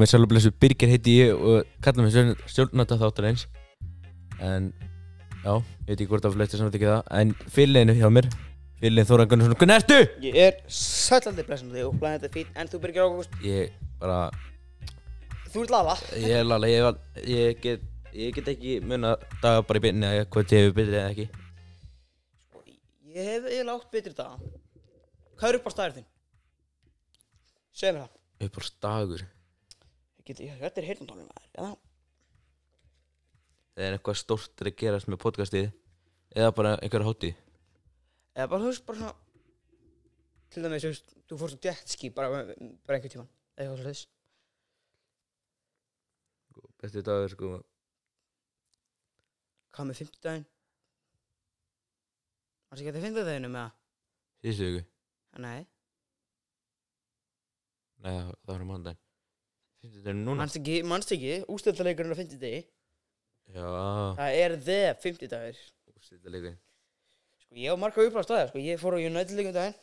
Komið sæl og blessu, Birgir heiti ég og kalla mig stjórnanda þáttar eins En, já, ég veit ekki hvort af flestir samt ekki það En fyrirleginu hjá mér, fyrirlegin Þóran Gunnarsson. Hvernig ertu? Ég er sælandi blessun þig og blæðið þetta fín. En þú byrgir ágúst, Ég bara, þú ert lala. Ég er lala, ég, ég, get, ég get ekki munna daga bara í byrni að hvort ég hefur byrðið eða ekki. Ég hef eiginlega átt betri daga. Hvað er upp á staðir þinn? Segð mér það. Upp þetta er heyrnandónum ja. er eitthvað stórt að gerast með podcastið? Eða bara einhverja hótti eða bara þú veist bara svona til dæmis þú veist þú fórst um jetski bara, bara einhver tíman eða eitthvað slúðis sko, bestu dagur sko. Hvað með fymtudagin var það ekki að þið fynda þeginu með það síðustu viku. Nei. Nei það var um hóndagin 50-degin núna. Manst ekki, manst ekki, ústöldalegurinn á 50 degi. Já, Það er the 50 dagir úrslitaleikur Sko ég og marga upplást að það, sko. Ég fór á United líka um daginn.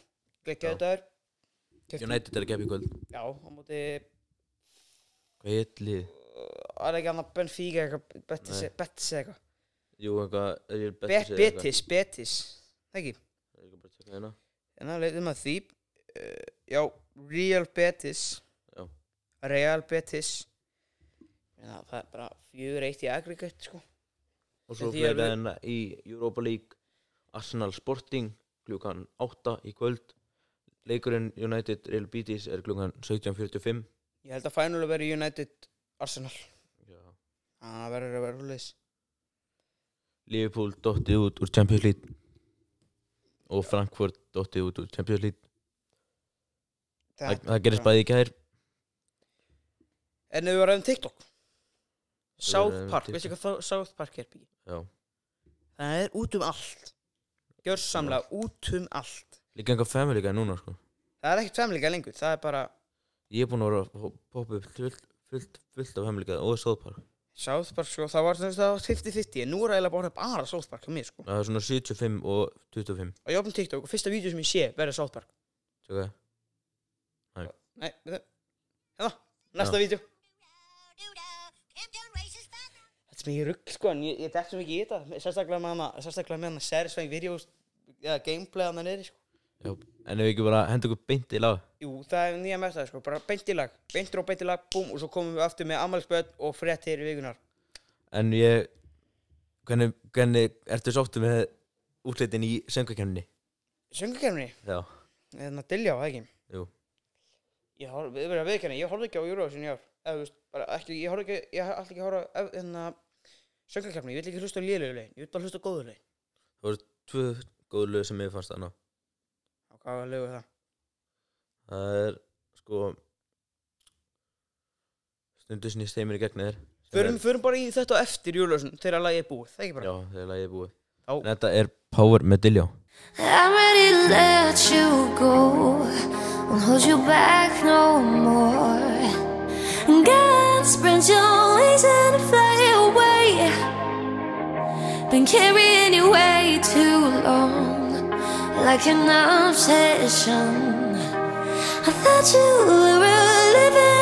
Gekkjaðu Já. dagur. Keypti- United er að gefa í kvöld. Já, á móti Hvað er eitt lið? Það er ekki annað Benfica eitthvað? Betis Nei. Betis eða eitthvað? Jú, eitthvað, er ég betur Bet- Betis, Betis. Það ekki? En það leitum að því uh, eh, Já, Real Betis. Real Betis, en það, það er bara fjögur eitt í aggregate, sko. Og svo við- en í Europa League Arsenal Sporting klukkan 8 í kvöld Leikurinn United Real Betis er klukkan 17.45 Ég held að fænulega verið United Arsenal. Já. Það verður að vera húleis. Liverpool dottið út úr Champions League og Frankfurt dottið út úr Champions League Það, það gerist bæði í gær En ef við varum TikTok? South Park, veistu hvað South Park er? Já. Það er út um allt. Gjörsamlega út um allt. Líka einhver family guy núna sko. Það er ekkert femlíka lengur, það er bara Ég er búinn að vera að poppa upp fullt, fullt, fullt af family guy og South Park. South Park, sko, það var þess að 50-50 En nú er eiginlega bara bara South Park hjá mér, sko. Það er svona 75 og 25 Og ég opnum TikTok og fyrsta vídeo sem ég sé verður South Park. Tjóka Nei, veitu. Hérna, næsta vídeo Þetta er mikið rugg, sko, en ég, ég dætt svo mikið í þetta Sérstaklega með hana, sérstaklega með hana Satisfying videos eða gameplay hana niður, sko. Já, en ef við ekki bara henda okkur beint í lag? Jú, það er nýja mestaði sko, bara beint í lag Beint og beint í lag, búm, og svo komum við aftur með ammælspöld og fréttir í vikunar En ég Hvernig, hvernig ertu sáttu með útlitin í söngakefninni? Söngakefni, Já, þannig að dilja á það ekki? Jú. Ég horf, við verðum að viðkenni, ég horfði ekki á Eurovision í ár Eða, þú veist, bara ekki, ég horfði ekki, ég ætla ekki að horfa á hérna Söngakefni, ég vil ekki hlusta á lélegu legin, ég vil bara hlusta á góðu legin Það voru tvö góðu lög sem ég fannst þarna Á hvað var legu það? Það er sko Stundu snýst heiminn í gegn þér sem Förum, förum bara í þetta á eftir Eurovision, þegar lagið er búið, það er ekki bara Já, þegar lagið er búið Já. En Þetta er Power með Diljá I'm ready to let you go. Won't hold you back no more. God spread your wings and fly. Been carrying you way too long, like an obsession. I thought you were a living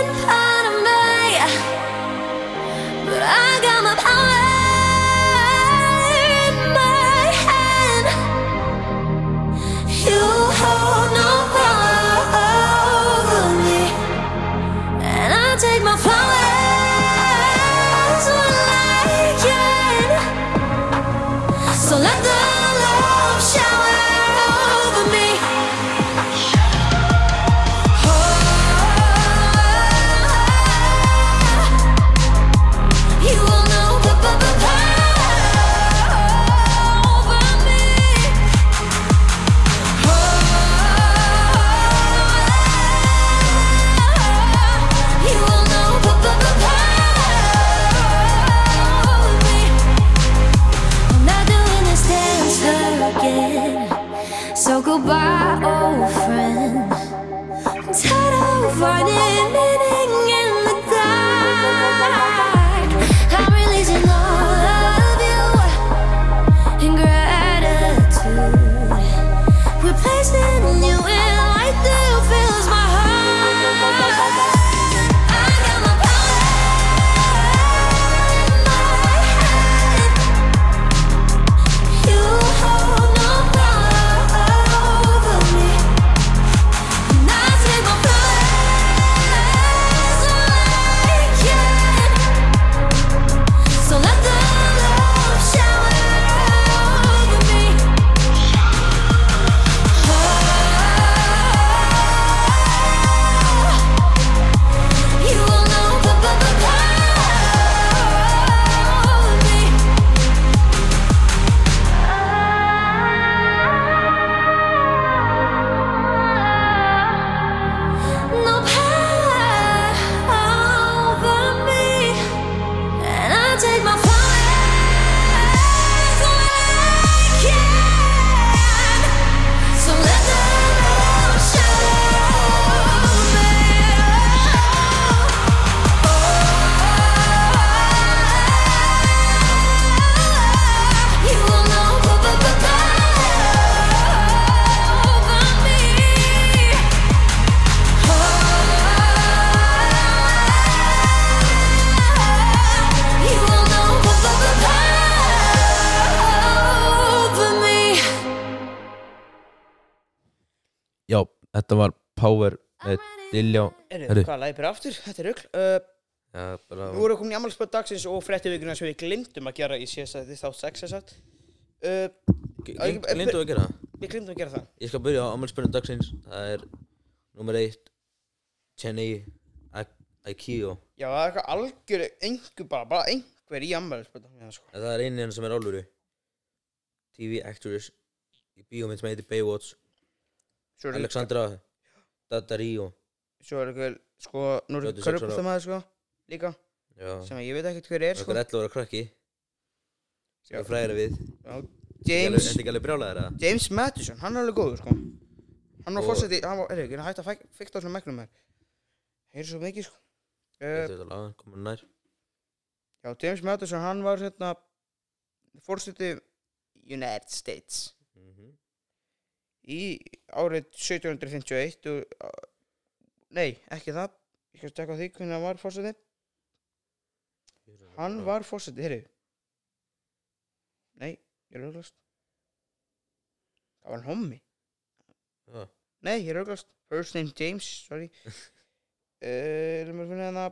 Heyrðu, Heyrðu. hvað læði bara aftur? Þetta er rugl. Uh, Já, bara Nú erum við komin í ammálspöld dagsins og frétti vikuna sem við glimtum að gera í síðast að þið þátt sex þess að Lindu að gera það. Við glimtum að gera það. Ég skal byrja á ammálspennum dagsins. Það er nummer eitt Chennai Aikio Já, það er eitthvað algjör einhver bara, bara einhver í ammálspöld sko. Það er einin sem er álfuru TV actress í bíómynd sem heitir Baywatch. Alexandra Daddario Svo er eitthvað, sko, nú er 36 ára. körpustamæður sko Líka, Já, sem að ég veit ekkert hver er sko. okkar 11 ára krakki. Sem er fræðir við. Já, James Þetta ekki alveg brjálæðir að James Madison, hann er alveg góður sko. Hann var Og- fórsetið, hann var, er ekki, hann hætti að fæk- fikta á svona megnum hér Heyri svo mikið sko. Uh, Þetta er alveg komin nær. Já, James Madison, hann var hérna fórsetið United States. Mhm. í árið 1751 og, uh, Nei, ekki það. Ég skal stekka á því hvernig hann var fórsetið Hann var fórsetið, heyrðu. Nei, ég er auðvitað Það var hann hommi. Já, Nei, ég er auðvitað First name James, sorry. Erum við að finna hérna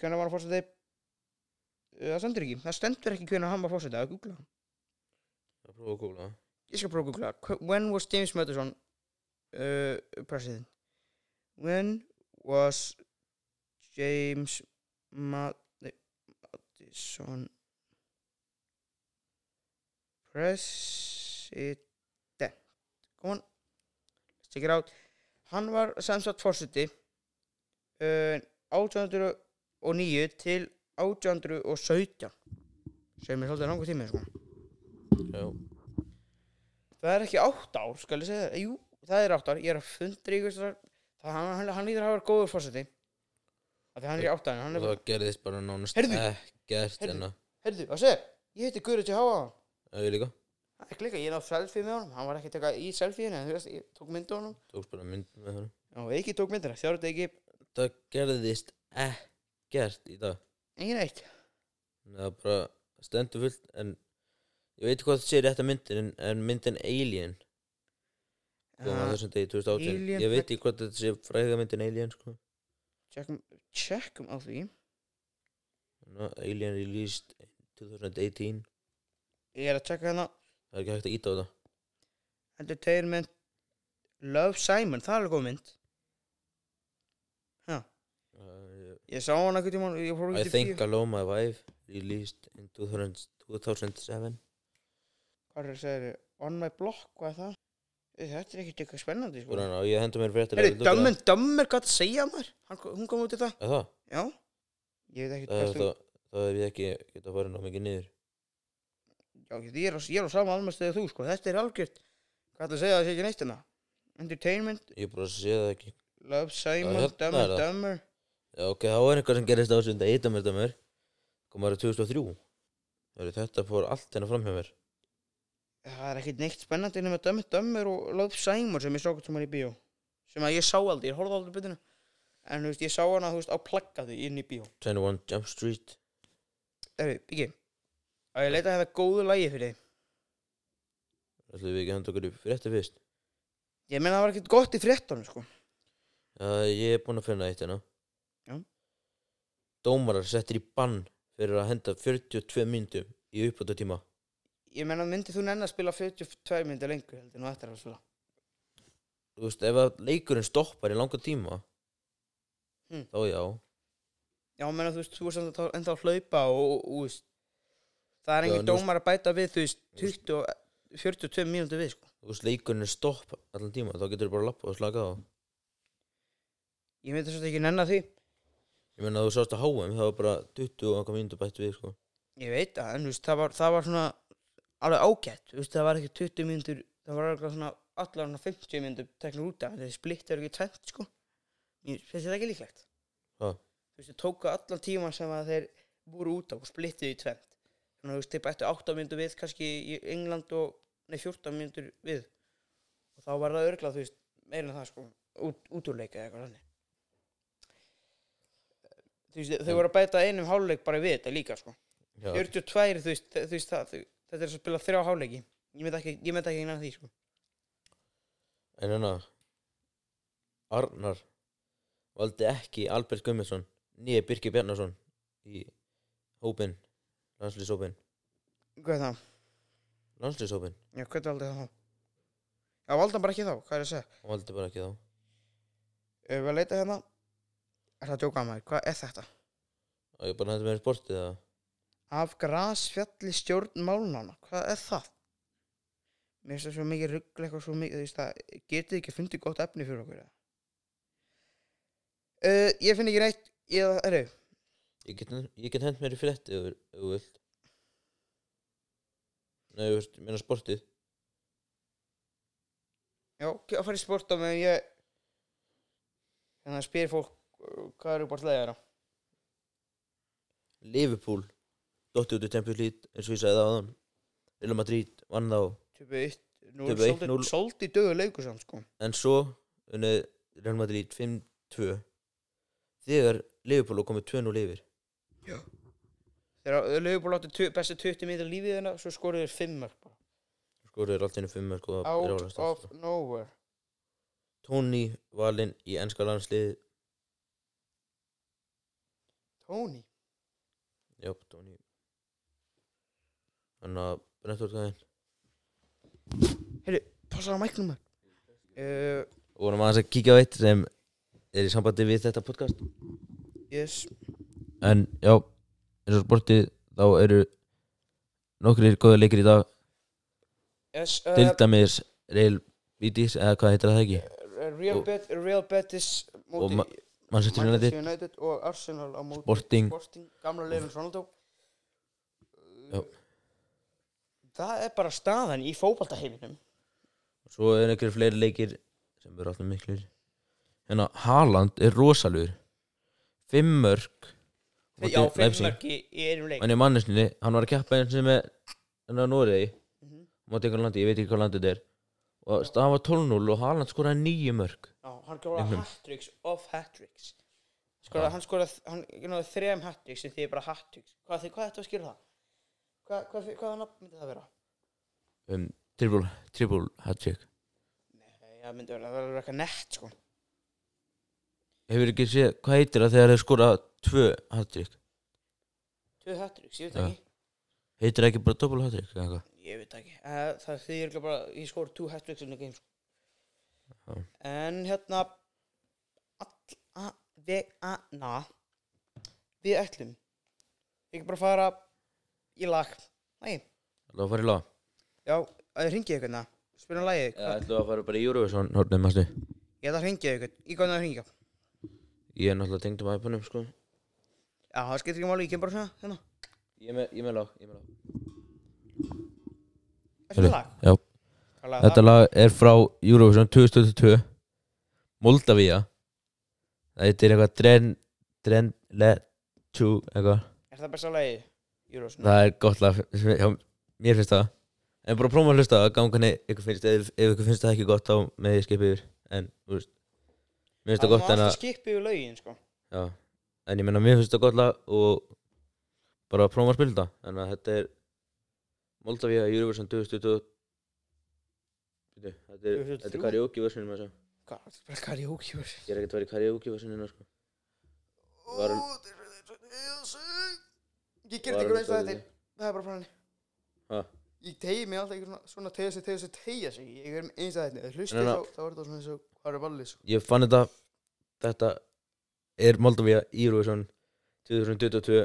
Hvernig var hann fórsetið uh, Það stendur ekki, það stendur ekki hvernig hann var fórsetið að googla það prófa að googla. Ég skal prófa að googla. When was James Madison uh, president? When was James Madison president Come on Let's check it out Hann var sem sagt fórseti uh, 1809 til 1817 sem er svolítið langur tími sko. Það er ekki átt ár, skal ég segja. Jú, það er átt ár. Ég er að fundri ykkur þar. Það hann, hann, hann líður að hafa góður fórseti. Það hann er í átt ár. Hann og er það gerðist bara nánast Heyrðu, ekkert heyrðu. enna Herðu, hvað segir? Ég heiti Guður til Háa. Það er líka Það er klika, ég nátt selfie með honum. Hann var ekki að taka í selfie-inu, en þú veist, ég tók mynd á honum. Tókst bara mynd með hann Já, ekki tók myndir. Þjárðu þetta ekki, Það gerðist ekkert í dag engin eitt. Það er bara stendur fullt en ég veit ekki hvað það sé rétt að myndin en, myndin Alien þessum degi 2018 Alien ég veit ekki hvað þetta sé fræða myndin Alien sko. Tjekkum, tjekkum á því. no, Alien released in 2018 Ég er að tjekka hérna. það er ekki hægt að íta á það Entertainment Love Simon, það er alveg góð mynd. uh, Ég sá hann tíma, ég fór I í think. I love my wife released in 2000, 2007 Hvað er það að segja? On my block, hvað er það? Þetta er ekkert eitthvað spennandi, sko. Skoðan á, ég hendur mér fréttir Herri, Dömmen, Dömmer gæti að segja maður. Hann, Hún kom út í það. Er það? Já. Ég veit ekki Það, þú það, það hef ég ekki geta að fara ná mikið niður. Já, ég er, á- ég er á sama almestöðu þú sko. Þetta er algjört Hvað ætla að segja að það sé ekki neitt hérna? Entertainment, Ég bara sé það ekki. Love, Simon, hérna Dömmer, er það. Dömmer. Já, ok, þá er eitthvað sem gerist á þessum degi Dömur, dömur Kom árið 2003 Heyrðu, Þetta fór allt hérna fram hjá mér Það er ekkert neitt spennandi nema Dömmer, Dömmer og Love, Simon sem ég sá hvort sem er í bíó. Sem að ég sá aldrei, ég horfði aldrei betinu En þú veist, ég sá hana, þú veist, á plaggati inn í bíó. 21 Jump Street. Erfi, Biggi Að ég leita að þetta góðu lægi fyrir þig? Ætlum við ekki að henda okkur í frétti fyrst? Ég meina það var ekkert gott í fréttunum sko. Já, ég er búinn að finna eitt hérna. Já. Dómarar settir í bann fyrir að henda 42 myndum í uppbúta tíma Ég meina, myndið þú nenni að spila 42 myndir lengur heldur en þú ættir að spila? Þú veist, ef að leikurinn stoppar í langa tíma Hmm. þá já Já, meina, þú veist, þú er samt að- ennþá að hlaupa og, og, veist, það er engin dómar að bæta við, þú veist, 20, og- 42 mínútur við, sko. Þú veist, leikurinn er stopp allan tíma þá getur þú bara að lappa og slaka á Ég myndi að ekki nenni að því. Ég meina að þú sást að HM það var bara 20 og eitthvað mínútur bætt við sko Ég veit það, en þú veist, það var, það var svona alveg ágætt, þú veist, það var ekki 20 mínútur, það var alveg svona allar svona 50 mínútur teknur út af, þessi splitt er ekki tvent, sko. Ég finnst þetta ekki líklegt. Ha? Þú veist, þau tóku allan tíman sem að þeir voru út á og splittið í tvent. Þannig að þú veist, þeir bættu 8 mínútur við kannski í England og, nei, 14 mínútur við. Og þá var það örglað, þú veist, meira en það, sko, út, útúrleika eða eitthvað þannig. Þú veist, þau voru að bæta einum háluleik bara við þetta líka, sko. Já, 42, þú veist, þú veist það, þú, þetta er að spila þrjá háleiki. Ég myndi ekki, ég myndi ekki innan því, sko. en hérna Arnar valdi ekki Albert Gummarsson nýja Birki Bjarnason í hópin landslýshópin Hvað er það? landslýshópin, Já, hvernig valdi það þá? Já, valdi hann bara ekki þá, hvað er að segja? hann valdi bara ekki þá Ef við að leita hérna Er það að djóka að maður, hvað er þetta? og ég bara hætti með sportið að Af grasfjalli stjórn málnana, hvað er það? Mér finnst það svo mikið ruggla eitthvað svo mikið, þú veist það, getið ekki fundið gott efni fyrir okkur? Uh, ég finn ekki neitt, ég, eru, ég get, ég get hent mér í frétti ef ef þú vilt nei, þú veist, meina sportið já, ekki að fara í sport á meðan ég, þannig að spyr fólk uh, hvað eru bara slegðara. Liverpool dotti út í Champions League eins og ég sagði það áðan Real Madrid vann þá Töpu 1, nú Töpuðu er 1-0. svolítið, svolítið döðu leikur samt sko. en svo unnið Real Madrid 5-2 þegar Liverpool komið 2-0 yfir Þegar Leifból átti tu- bestu 20 mítur lífið þeirna, svo skoruðu þeir 5 mörg bara. skoruður allt innum 5 mörg og Out of nowhere. Tony valinn í ennska landslið Tony. já, Tony þannig að Brentford gæðin Heyrðu, passaðu á mæknum maður. Uh, og vorum aðeins að kíkja á eitt sem er í sambandi við þetta podcast yes. en já, eins og sportið þá eru nokkrir góða leikir í dag yes til uh, dæmis Real Betis eða hvað heitir það ekki Real, og- Bet, Real Betis og Ma- Manchester United United og Arsenal á móti Sporting. Sporting gamla leifin Ronaldo Já. Það er bara staðan í fótballtaheiminum Svo er einhverjir fleiri leikir sem eru alltaf miklir. Hérna, Haaland er rosalur Fimm mörg Já, fimm mörg í, einum leik. Hann er mannesninni, hann var að keppa eins og með Þannig að Noregi, Mhm. móti einhver landi, ég veit ekki hvað landið þetta er. Og staðan var 12-0 og Haaland skoraði nýju mörg Já, hann skoraði hat-tricks of hat-tricks. Skoraði, Hann skoraði, hann þrejum hat-tricks sem því bara hat-tricks. Hvað, þið- hvað ættu að skilja það? Hvað, hvað, hvaða nafn myndi það vera? um, Triple, triple hat-trick Nei, það myndi vera, það verður eitthvað nett sko Hefur ekki séð, hvað heitir það þegar þeir skora tvö hat-trick? Tvö hat-tricks, ég veit Já. ekki Heitir það ekki bara double hat-trick eða eitthvað? Ég veit ekki, uh, það þýðir örugglega bara ég skor two hat-tricks in the game sko. Já. En hérna all, a, ve, a, na Við ætlum Ekki bara fara í lag. Næ, Það var að fara í lag. Já, að þið ringið ykkur Spyrum lagið. Já, ætlum að fara bara í Eurovision hornum, mástu Ég ætla að ringið ykkur, í hvað það ringja Ég er náttúrulega tengd um iPhone-um, sko. Já, það skiptir ekki máli, ég kem bara svona hérna. Ég er með, ég er með lag, ég er með lag. Eftir lag? Já, Hvað lag er þetta það? lag er frá Eurovision 2022 Moldavia Það heitir eitthvað Dren Dren Let To eitthvað. Er það besta lagið? Eurovision Það er gott lag Já, mér finnst það. En bara prófa að hlusta að ganga henni ykkur finnst ef, ef ykkur finnst það ekki gott þá með ég skipið yfir. En, þú veist Mér finnst það gott en að skipið yfir lögin, sko. Já, en ég meina mér finnst það gott lag og bara prófa að spila þetta Þannig að þetta er Moldavia Eurovision 2022 Bíddu, Þetta er, 2023? þetta er karaoke versionum þess að Hvað, þetta er bara karaoke version. Ég er ekkert að vera í karaoke versioninu sko. Var- Ég ger Var þetta ekki eins og þetta Það er bara frá henni Ha? Ég tegi mig alltaf ekki svona, svona tegja sig, tegja sig, tegja sig. Ég er eins að þetta. Nei, nei. þá, þá er þetta svona eins og Hvað er ballið sko? Ég fann þetta Þetta er Moldavia Eurovision 2022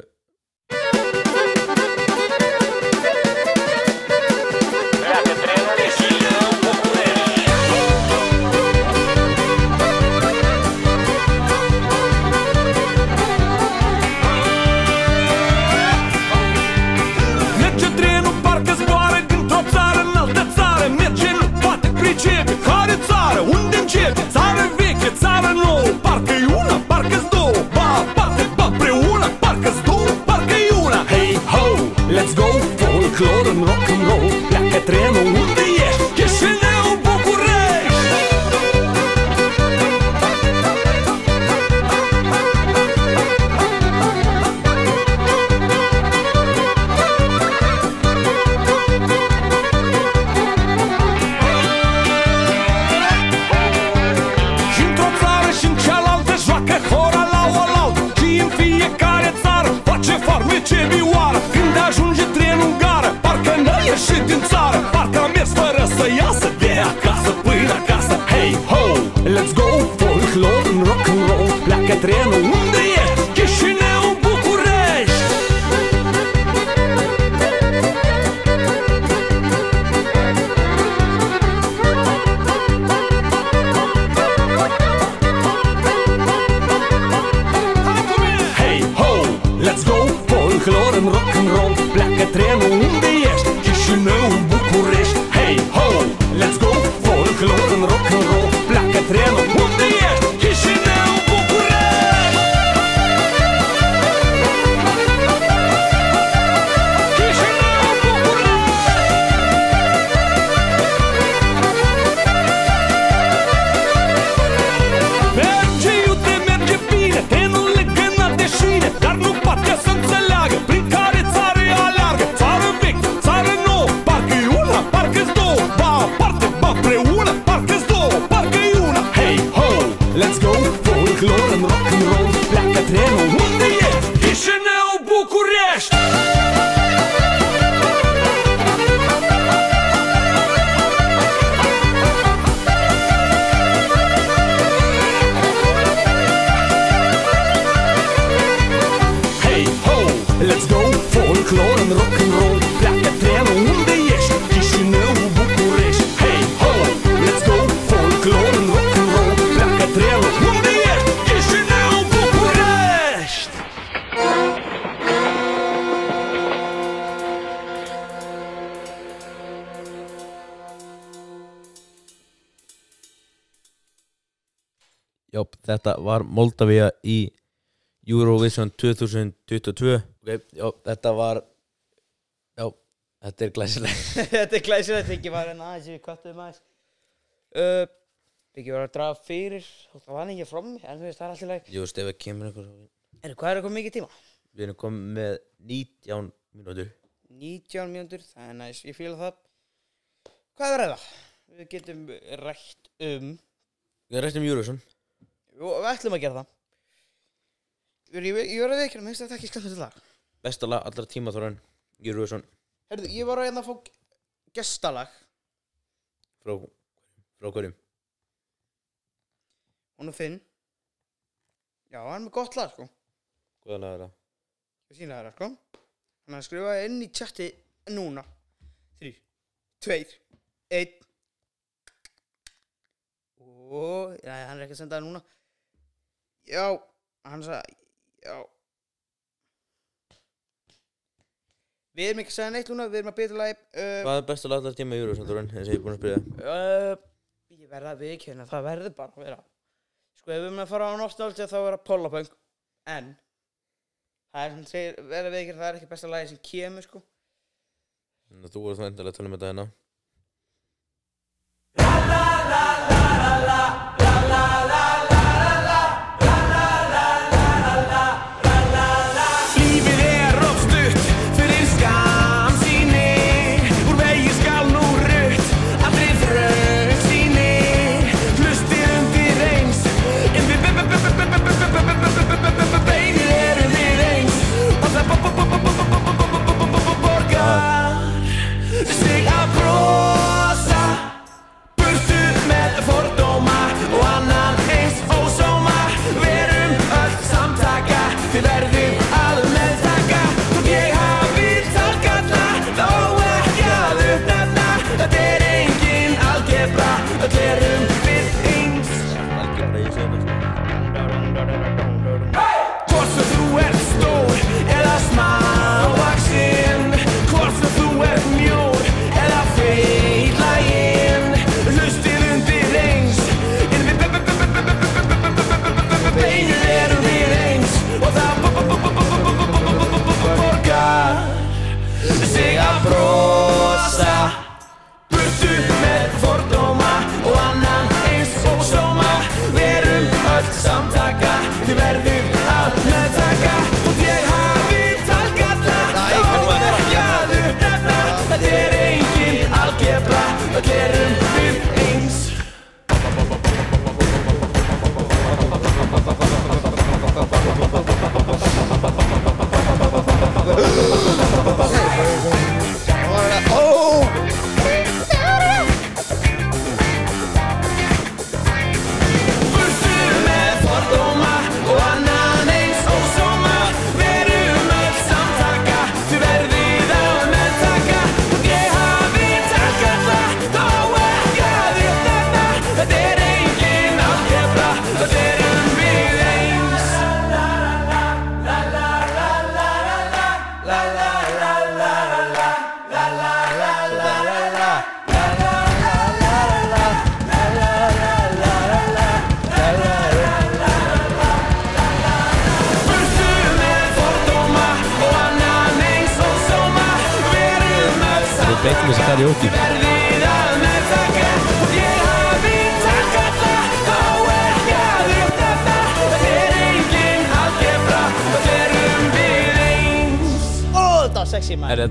Já, þetta var Moldavia í Eurovision 2022 okay, Já, þetta var Já, þetta er glæsileg Þetta er glæsilegt, Biggi var hérna aðeins við kvartuðum aðeins. Uh, Biggi var að draga fyrir það var ekki frá mig en þú veist, það er alltaf leik Jú, veist, ef það kemur einhver Er, hvað er eitthvað mikið tíma? Við erum komið með 19 mínútur. 19 mínútur, það er næst, ég fíla það. Hvað er það? Við getum rætt um Við rættum Eurovision Jú, við ætlum að gera það. Ég, ég, ég var að veikina, mér finnst þetta ekki skemmt lag. Besta lag allra tíma þóran Eurovision Herðu, ég var að hérna að fá gestalag. Frá, frá hverjum? Hún er þinn Já, hann er með gott lag, sko. Hvaða lag er það? Ég sína það, sko. Þannig að skrifa inn í chati núna. Þrý, tveir, einn. Og, já, hann er ekki að senda það núna Já, hann sagði, já. Við erum ekki að segja neitt núna, við erum að byrja lagi uh, Hvað er besta lag allra tíma í Eurovision þóran? Þess að ég er búin að spyrja? Uh, Ég verða að viðkjöna, það verður bara að vera. Sko, ef við erum að fara á nostalgia þá verða Pollapunk En Það er sem segir, verða viðkjöna, það er ekki besta lagi sem kemur, sko. Þannig að Þú voru þá endalega að tala um þetta hérna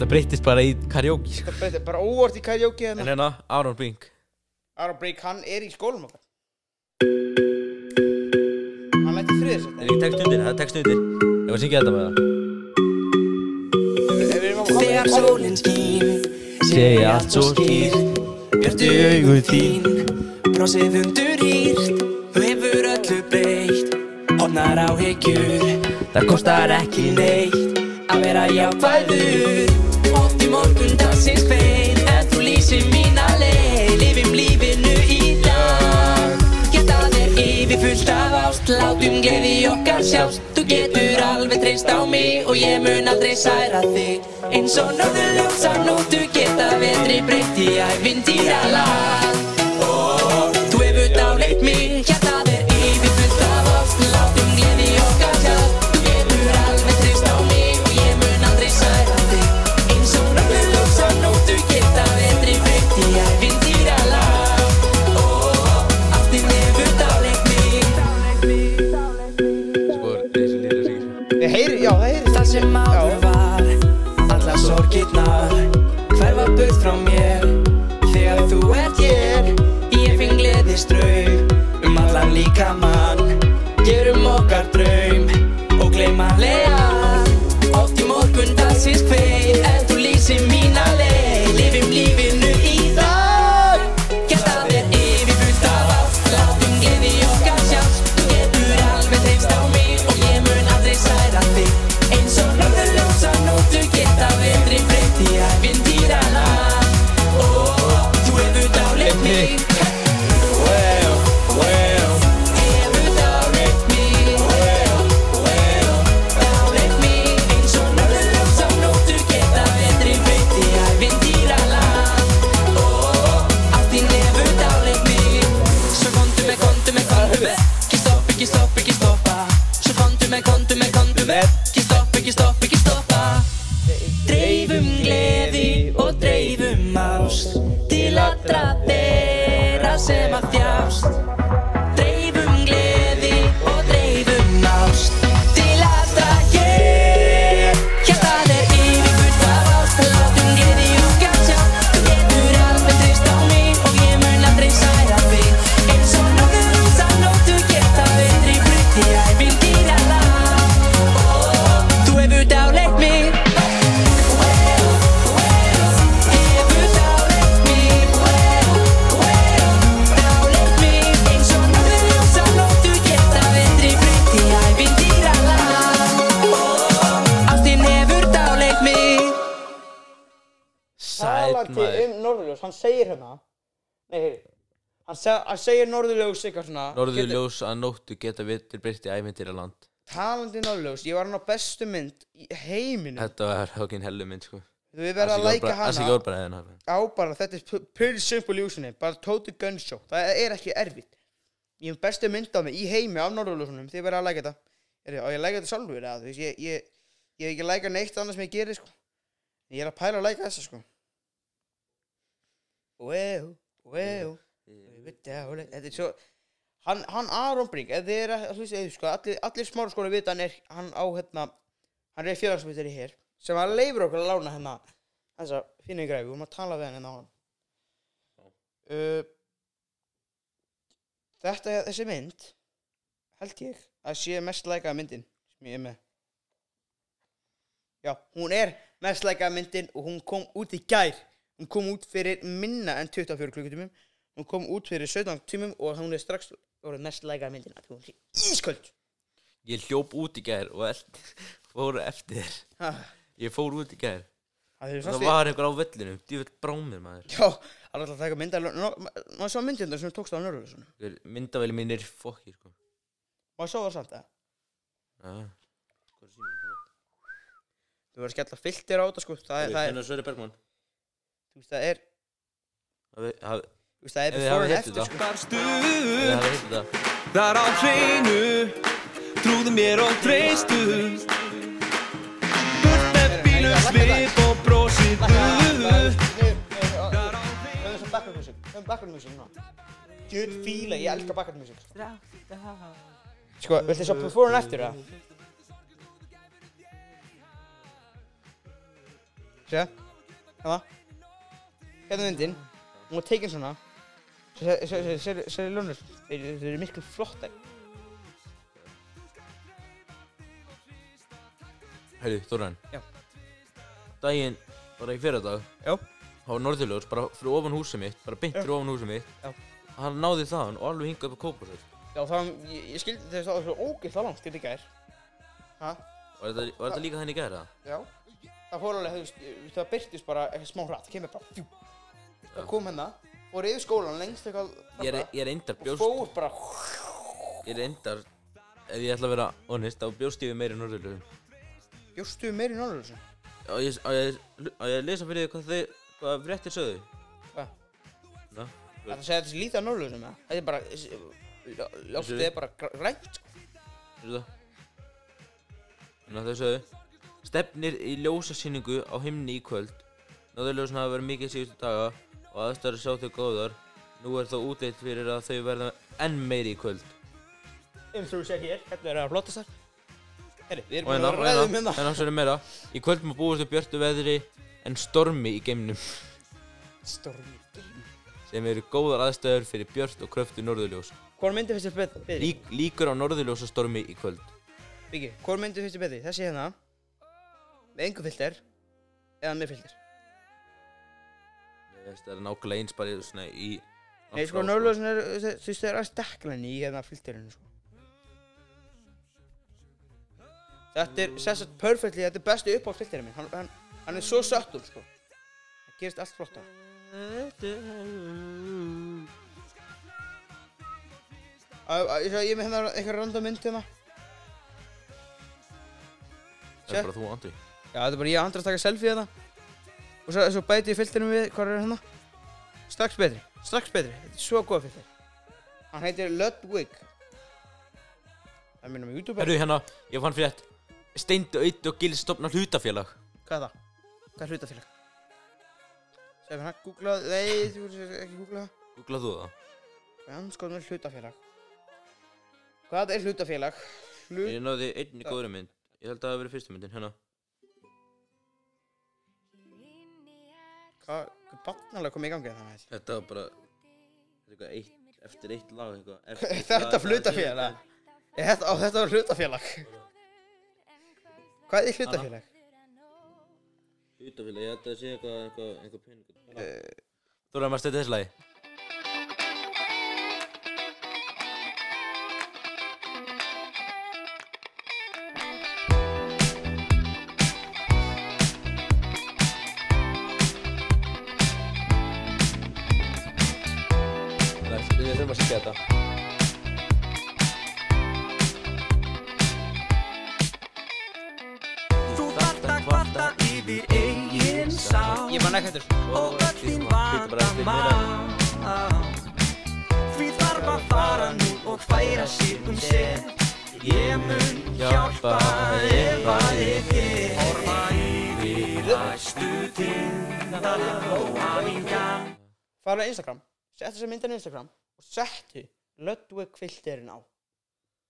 þetta breytist bara í karaoke sko. Þetta breytir bara óvart í karaoke En hérna. Hérna, Aron Brink. Aron Break, hann er í skólum okkar. Hann lætti þriðis Er ekki text undir, það er text undir. Ég var að syngja þetta með það. Þegar sólinn skín Segi allt svo skýrt. Björtu augu þín Brosið undur hýrt Þú hefur öllu breytt Hornar á hyggjur Það kostar ekki neitt Að vera jákvæður Látum gleði okkar sjást Þú getur alveg treyst á mig Og ég mun aldrei særa þig. Eins og norðurljósa nóttu Geta vetri breytt í ævintýra segir hérna Nei, heyri Hann, seg, hann segir norðurljós eitthvað svona. Norður getur- ljós að nóttu geta vitur breytt í ævintýra land. Talandi norðurljós, ég var hann á bestu mynd í heiminum. Þetta var hókin hellu mynd sko. Við verðum að læka hana. Hérna. Á bara, þetta er pretty simple ljósinni Bara Total Gun Show, það er ekki erfitt. Ég hef bestu mynd á mig í heimi af norðurljósunum Þið verða að læka þetta. Er, Og ég læka þetta sjálfur, ég, hef ekki læka neitt annað sem ég gerir sko. Ég er að pæla að læka þessa sko Þetta er svo Hann, hann Aron Brink, er að sko, allir, allir smára skóla vita hann er hann á hérna, hann er félagsmyndari hér sem að leifur okkur að lána hérna þessa fínu græfi, við vorum að tala við hann hérna á hann uh, Þetta, þessi mynd held ég að sé mest lækaða myndin sem ég er með. Já, hún er mest lækaða myndin og hún kom út í gær hún kom út fyrir minna en 24 klukkutímum. Hún kom út fyrir 17 tímum og hún er strax orðið mest lækaða myndin því hún sé ísköld. Ég hljóp út í gær og eld, fór eftir þér. Ha, Ég fór út í gær. Það er Það var einhver á völlinu, djúvill brámið maður. Já, það er alltaf að taka mynda maður sá myndina sem tókst á Norrlösunum Myndavæli mín er fokki sko. Maður sá það samt eða? Já. Þú verður að skella filter á þetta sko. Það er, það er, þú veist, það er Það þú veist, það er þið and hitt eftir sko. Þetta? Þar á hreinu Trúðu mér og treystu. Burt með bílum svip og brosið buð Höfum background music? Núna. Djöð fíla, ég elska background music. Sko, viltu sjá before and after það? Sjá, hérna. Hérna myndin. Hún var tekin svona. Sér lónur, þeir eru miklu flottar. Heiðu, Þorran Já. Daginn, bara í fyrir dag Já. Það var norðurljós, bara fyrir ofan húsið mitt Bara Já. fyrir ofan húsið mitt Já. Hann náði þaðan og alveg hingað upp á kópasöld Já, það var, ég, ég skildi þess að það var ógilt það langt, þetta gær. Hæ? Var þetta, var líka þenni gæra? Já. Það fór alveg, það byrtist bara smá hratt, kemur bara, fjú. Það kom hérna, fór yfir skólan lengst eitthvað Ég er, ég er reyndar og bjóst fór bara, Ég er reyndar Ef ég ætla að vera honest, þá bjóst ég við meiri norðurljósum bjóstu meir í Norðurljósum. Á ég, á ég, á ég að lesa fyrir þig hvað þið Hvað fréttir sögðu? Hvað? Ná, Það segja þessi lítið á Norðurljósum, eða? Þetta er bara, þessi- ljóftið er bara gr- grænt, sko. veistu það? Að þau sögðu Stefnir í ljósasýningu á himni í kvöld Norðurljósin hafa verið mikið síðustu daga og aðstæður sjá þau góðar Nú er þó útleitt fyrir að þau verða enn meiri í kvöld Eins og þú segir hér, hérna er það flottast þar. Herri, við erum búin hérna, að ræða um hérna, svo er meira Í kvöld má búast við björtu veðri en stormi í geimnum Stormi game. sem eru góðar aðstæður fyrir björt og kröftu norðurljós Hvor myndi bet- betri? Lík, Líkur á norðurljósastormi í kvöld Biggi, hvor myndi þér betri? Þessi hérna, með engu filter, eða með filter. Ég það er nákvæmlega eins bara svona í Nei, sko, Norðurljósin er, þú veist, það er aðeins dekklæni í hérna filterinu, sko. Þetta er, að perfectly, þetta er besti upp á filterinu minn. Hann, hann, hann er svo söttul, sko. Það gerist allt flotta. Að- að- Ég ég er með hérna eitthvað random mynd hérna. Það er bara þú Andri Já, þetta er bara ég og Andra að taka selfie hérna. Og svo, svo bæti ég filterinu við, hvað er hérna? Strax betri, strax betri. Þetta er svo góða filter. Hann heitir Ludwig. Það minnum YouTube. Herru hérna, ég fann frétt Steindu, Eitt og Gils stopna hlutafélag Hvað er það? Hvað er hlutafélag? Segðu hérna, googla, nei, þú veist ekki googla það. Googlað þú það? Hann sko með hlutafélag? Hvað er hlutafélag? Hlut... Ég náði einni góðri mynd Ég held að það hafi verið fyrstu myndin, hérna Hvað, hvað barnalega kom í gangi það með Þetta var bara Þetta er eitthvað eitt, eftir eitt lag eitthvað eftir eitt þetta lag, hlutafélag? Er þetta, á þetta var hlutafélag? Hvað er hlutafélag? Hlutafélag, ég held að sé eitthvað, eitthvað, eitthvað peningur Þú erum að stæta þessu lagi Fara á Instagram, settu þessa myndin á Instagram og settu Ludwig filterinn á.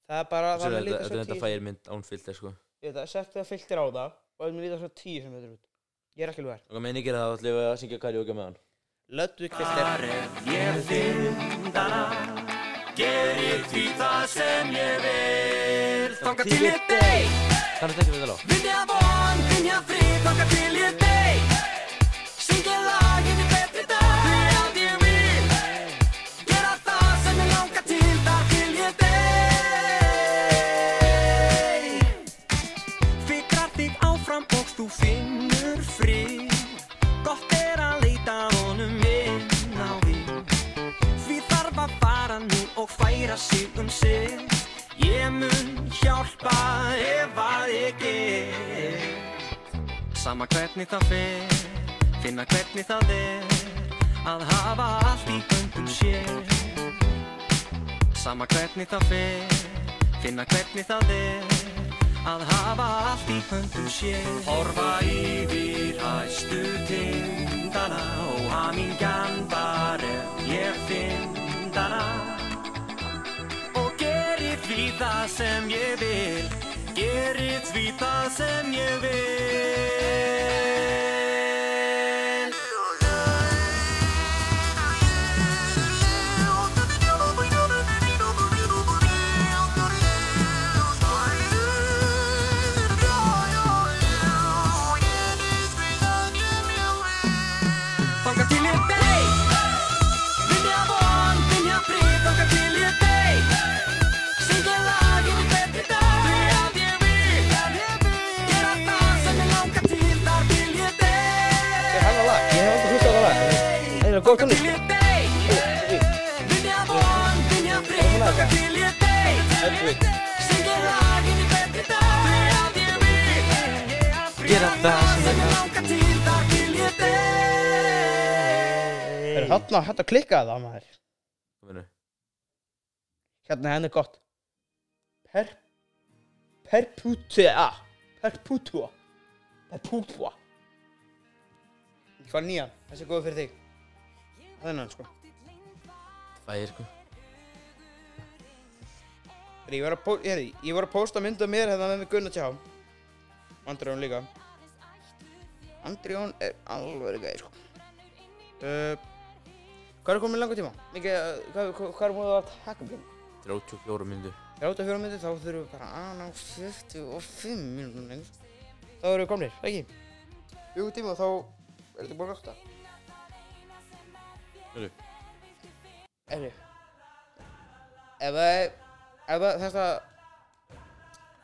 Það er bara, það er mun þetta þetta svo er þetta tíu. fæir mynd án filter sko Ég veit það, settu það filter á það og það mun líta svo tíu sem þetta er út. Ég er ekki lúgar. Og meini gera það, ætlum við að syngja karaoke með hann Ludwig filter. Ég findana Ger ég því það sem ég vil Þanga til ég dey Kannast ekki við það lág Vinja von, vinja frið Þanga til ég dey færa sig um sig. Ég mun hjálpa ef að ég get. Sama hvernig það fer, finna hvernig það er Að hafa allt í höndum sér. Sama hvernig það fer, finna hvernig það er Að hafa allt í höndum sér. Horfa yfir hæstu hana og hamingjan var það sem ég vil. Geri því það sem ég vil ég vil Gera það sem ég langar. Til Þar til ég dey Það er hérna, hérna klikkaði það maður? Hvað? Hérna henni er gott. Per Perputua. Perputua. Perputua. Ég fann nýjan, þessi er góð fyrir þig Þennan sko. Fæir sko. Þegar Ég var að, pó ég, ég var að posta mynd af mér hérna með Gunnar Tjá. Andrjón líka. Andrjón er alveg gæði sko. Uh, Hvað er komið langa tíma? Mikið, uh, hvað, hvað, er múið að taka um 34 myndur 34 myndir þá þurfum við bara að ná 45 mínútur lengur. Þá erum við komnir, ekki? Fjögur tíma og þá er þetta búin átta Heyrðu. Erðu Ef það ef það þetta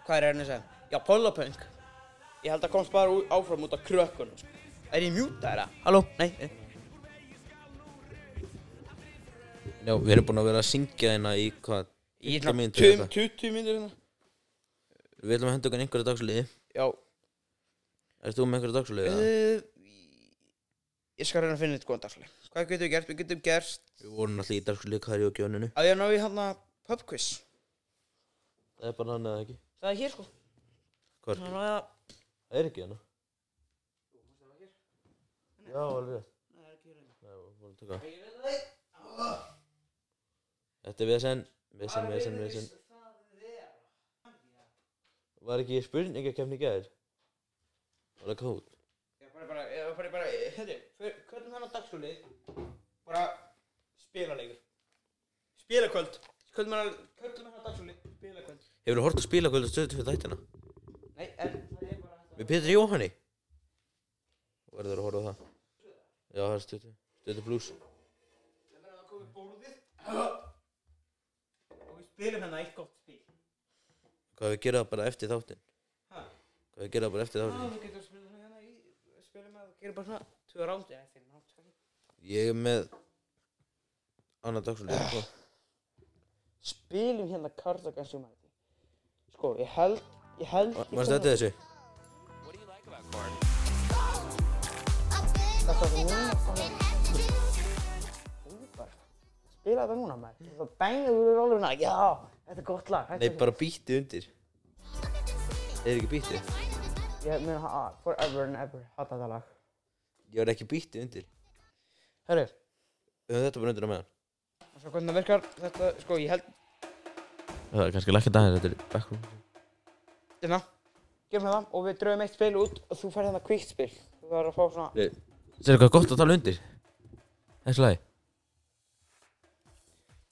hvað er hérna að segja? Já, Pollapunk Ég held að komst bara áfram út af krökkunum sko. Er ég mjúta þeirra? Halló? Nei, nei Já, við erum búin að vera að syngja hérna í hvað Í 15 svona mínútur tum- eða 20 mínútur hérna Við ætlum að henda okkur einhverja dagsliði Já Erst þú með einhverja dagsliði? eða? uh, Ég skal reyna að finna eitt góðan dagsleg Hvað getum við gert? Við getum gert Við vorum alltaf í dagsliði kari og gjóninu að ég ná í hérna pub quiz. Það er bara hann eða ekki? Það er hér sko. Hvað er? Þannig að Það er ekki hérna. Já, alveg rétt. Nei, við vorum að taka. Þetta er vesen Vesen, vesen, vesen. Var ekki spurningakefni í gæðir? Var það kót? Bara bara, ég bara hérna, hvernig hann á dagsúlið bara spila leikur spila kvöld hvernig hann á dagsúlið spila kvöld Hefur þú hort að spila kvöld að stöðu fyrir þættina? Nei, en það er bara Með Pétur Jóhanni? Verður að horfa á það. Já, það er stöðu Stöðu blues Það verður að koma í bólðið og við spilum hérna eitt gott spil. Hvað við gera það bara eftir þáttinn? Hvað við gera það bara eftir þáttinn? við getum spilað hérna í gera bara svona tvö rándi eða ránd sko. Ég er með Annað dagslega sko. spilum hérna Cardigan Humanity sko, ég held ég held ég Mannst þetta þessu? Þetta er núna Spila þetta núna maður Það bængið úr róluna Já, þetta er gott lag Nei, bara býtti undir Er ekki býtti? Ég mun að forever and ever hata þetta lag Ég var ekki býtti undir. Við höfum þetta bara undir á meðan. Svo hvernig það virkar. Þetta, sko, ég held Það er kannski lækkað aðeins, þetta er backroom. Hérna, gerum það og við dröfum eitt spil út og þú fær hérna kvíkt spil. Þú þarf að fá svona Sér hvað gott að tala undir? Þessu lagi.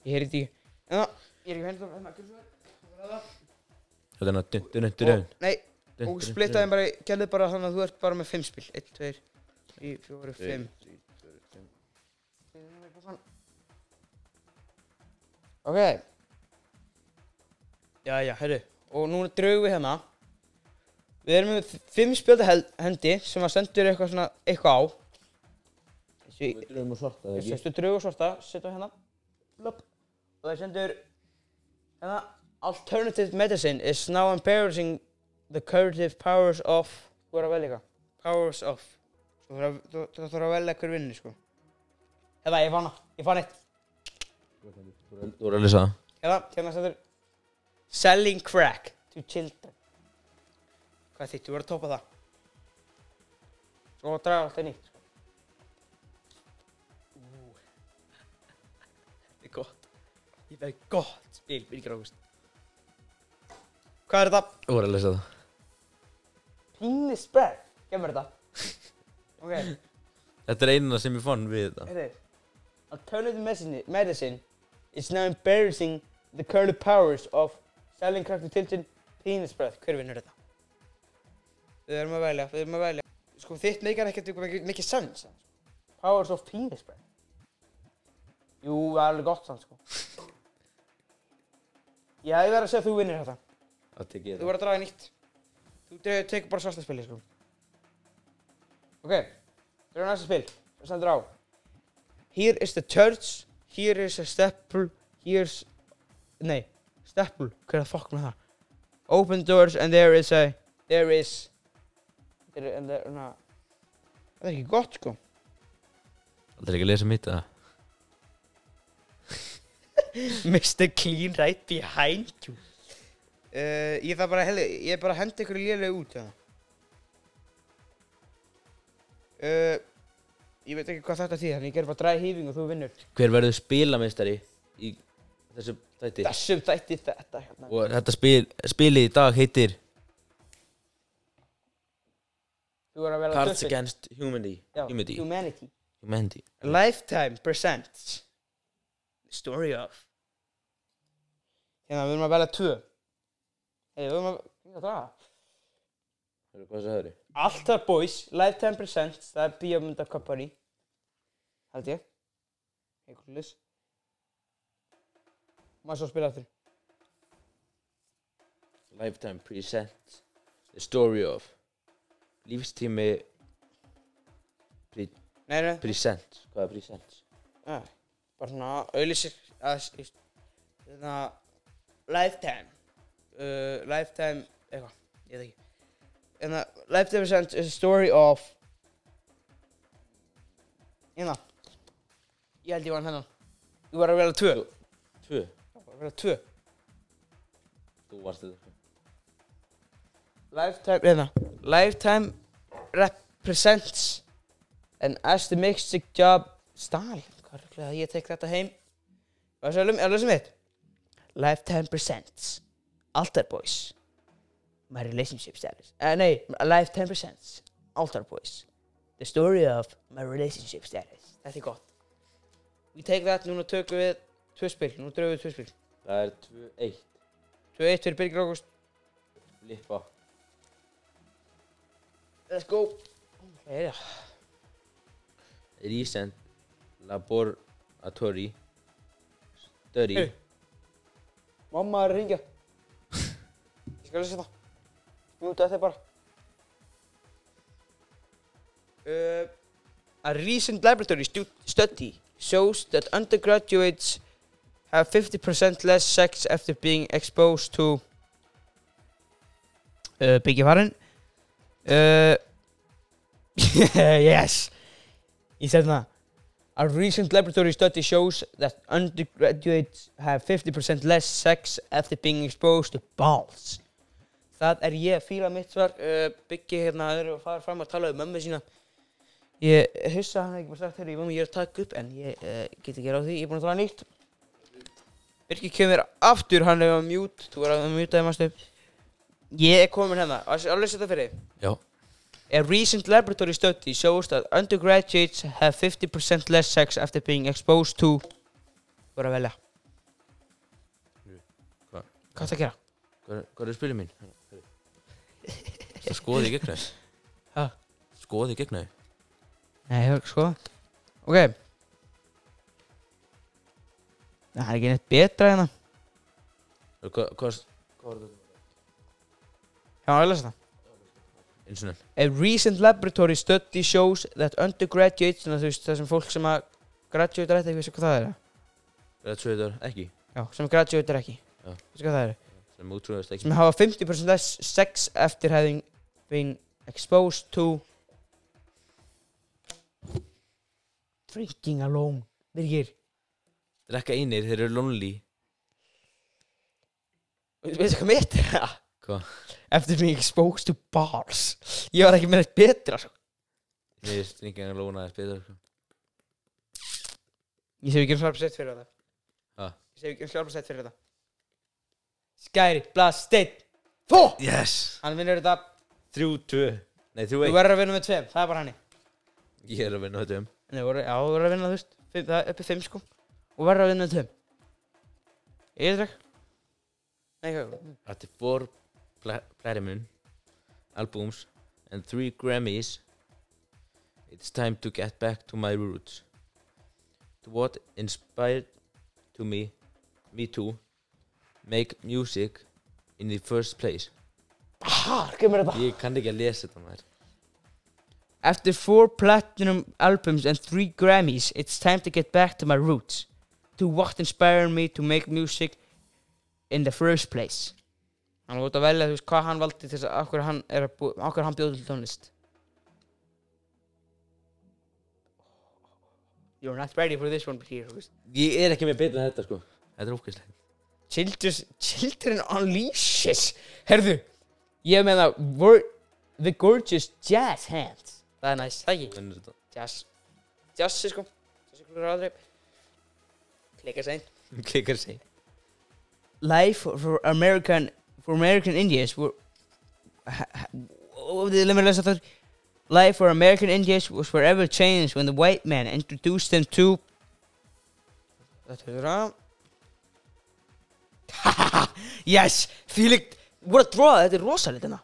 Ég heyri þetta ekki En það, ég er ekki hérna hérna, gerum svo Þetta er náttúrulega dun dun dun Og, nei, og splittaði bara, gerði bara þannig að þú ert bara með fimm spil. 1, 2, 3, 4, 5 Ok. Já, já, herru Og núna draugum við hérna. Við erum með fimm spjölda hendi sem að sendur eitthvað svona, eitthvað á. Þessi, Við dröfum að svarta það þessi stu draugu svarta, setjum hérna. Lop. Og það sendur hérna Alternative medicine is now embarrassing the curative powers of Þú er að velja eitthvað. Powers of Þú þarf að velja hver vinni sko. Hefða, ég fann það. Ég fann eitt. Þú er að lýsa það. Hefða, hérna setur Selling crack to children. Hvað þitt, þú verður að tópa það. Svo draga alltaf nýtt sko. Þetta er gott. Þetta er gott spil, Birgir Ágúst. Hvað er þetta? Þú er að lýsa það. Penis spread. Gemur þetta. Ok, Þetta er einuna sem ég fann við þetta. Þetta er Alternative medicine, medicine is now embarrassing the current powers of selling cracked tilted penis breath. Hver vinnur þetta? Við erum að velja, við erum að velja. Sko þitt meikar ekkert mikið mikið sens sko. Powers of penis breath. Jú, það er alveg gott sann sko. Ég hefði verið að segja að þú vinnir þetta. Það tek ég Þú verður að draga nýtt. Þú te- tekur bara svarta spili sko Ok, það er næsta spil. Það stendur á? Here is the church Here is a stepple Here's Nei, stepple Hver er að fokk með það Open doors and there is a There is There, and there, na, Það er ekki gott sko. Það er ekki að lesa mitt það Mr. Clean right behind you. Uh, Ég þarf bara helli Ég er bara að henda ykkur lélega út ja. Uh, Ég veit ekki hvað þetta þýðir Þannig ég ger bara dræði hýfing og þú vinnur. Hver verður spilamestari í þessu þætti? Þessum þætti þetta hérna. Og þetta spil, spilið í dag heitir Þú er að vera Cards Against Humanity. Já, Humanity. Humanity. Humanity. Lifetime presents The story of. Hérna, við erum að velja tvö. Hey, við erum að Við erum að draga Hvað sagður þið? Altar Boys, Lifetime Presents, það er Bíómynda Company Held ég. Eitthvað lis Maður svo spila aftur. Lifetime Presents The Story of Lífstími Presents. Hvað er Presents? nei Bara svona auðlýsir að Lifetime uh, Lifetime, eitthvað, ég veit ekki Hérna, Lifetime Presents is a story of Hérna Ég held ég var hennan Þú var að velja tvö. Tvö? Þú var að velja tvö. Þú varst þetta. Lifetime, hérna Lifetime represents an estimatic job. Stál Hvað er það að ég tek þetta heim? Hvað er það að lesa mitt? Lifetime presents Altar Boys My relationship status uh, Nei, Lifetime presents Altar Boys. The story of my relationship status. Þetta er gott. We take that, núna tökum við tvö spil, nú dröfum við tvö spil. Það er 2-1 2-1 fyrir Birgir Ágúst. Lippa. Let's go. Okay, ja. Recent Laboratory Study. Hey. Mamma er að ringja Ég skal lesa það Mjúta þetta bara uh, A recent laboratory stu study shows that undergraduates have 50% less sex after being exposed to uh, Byggja farin uh, Yes Ég segi það A recent laboratory study shows that undergraduates have 50% less sex after being exposed to balls. Það er ég að fíla mitt svar. Uh, byggi hérna aður og fara fram að tala um mömmu sína. Ég hissa að hann ekki bara sagt þegar ég með ég er að taka upp en ég uh, get ekki ráð því. Ég er búinn að tala nýtt. Birki kemur aftur, hann er á mute. Þú er að mute það mástu. Ég er komin hérna. Alveg setja fyrir. Já A recent laboratory study shows that undergraduates have 50% less sex after being exposed to er að velja Hvað? Hvað það að gera? Hvað er, hvað er spilið mín? Það skoði í gegn þau Ha? Skoði í gegn þau Nei, ég hef ekki skoða Ok Það er ekki neitt betra hérna Hvað Hvað Hvað var þetta? Já, ég lesa það Eins og nefn A recent laboratory study shows that undergraduates þú veist það sem fólk sem að graduate er ekki, veistu hvað það er? Er tvöður ekki Já, sem graduate er ekki Já. Veistu hvað það er? Sem útrúðast ekki sem hafa 50% less sex eftir having been exposed to drinking alone Birgir, Drekka einir, þeir eru lonely veistu hvað mitt er það? Hvað? Eftir being exposed to bars Ég var ekki með þetta betra sko. Mér er stringið að lóna þess betur sko. Ég sé ekki um svara sett fyrir það Ha? Ég segi ekki um sjálfsett fyrir þetta Skæri, blast, steinn. Fó! Yes. Hann vinnur þetta. Þrjú, tvö. Nei, þrjú, Þú eitt verður að vinna með tveim, það er bara hann Ég er að vinna þetta um Nei, þú verður, já, þú verður að vinna, þú veist. Fimm, Það er uppið fimm sko. Og verður að vinna með tveim. Ég er Nei, hvað After four pla platinum albums and three Grammys, it's time to get back to my roots. To what inspired to me, me to make music in the first place. Hæ, kemur þetta Ég kann ekki að lesa þetta maður. After four platinum albums and three Grammys, it's time to get back to my roots. To what inspired me to make music in the first place. Hann var út að velja, þú veist, hvað hann valdi til þess að okkur hann er hann bjóði til tónlist. You're not ready for this one, Peter. Ég er ekki með betur en þetta sko. Þetta er ógæslega. Children's, Children Unleashes. Herðu, ég meina wor- The Gorgeous Jazz Hands. Það er næst, það ekki? Vinnur þetta. Jazz Jazz sko. Jazz ykkur aldrei Klika sæn Klikkar sig. Life for American For American Indians were ha- ha- oh, Let me lesa það Life for American Indians was forever changed when the white man introduced them to Þetta er það Yes, fílíkt voru að dróða, þetta er rosalegt hérna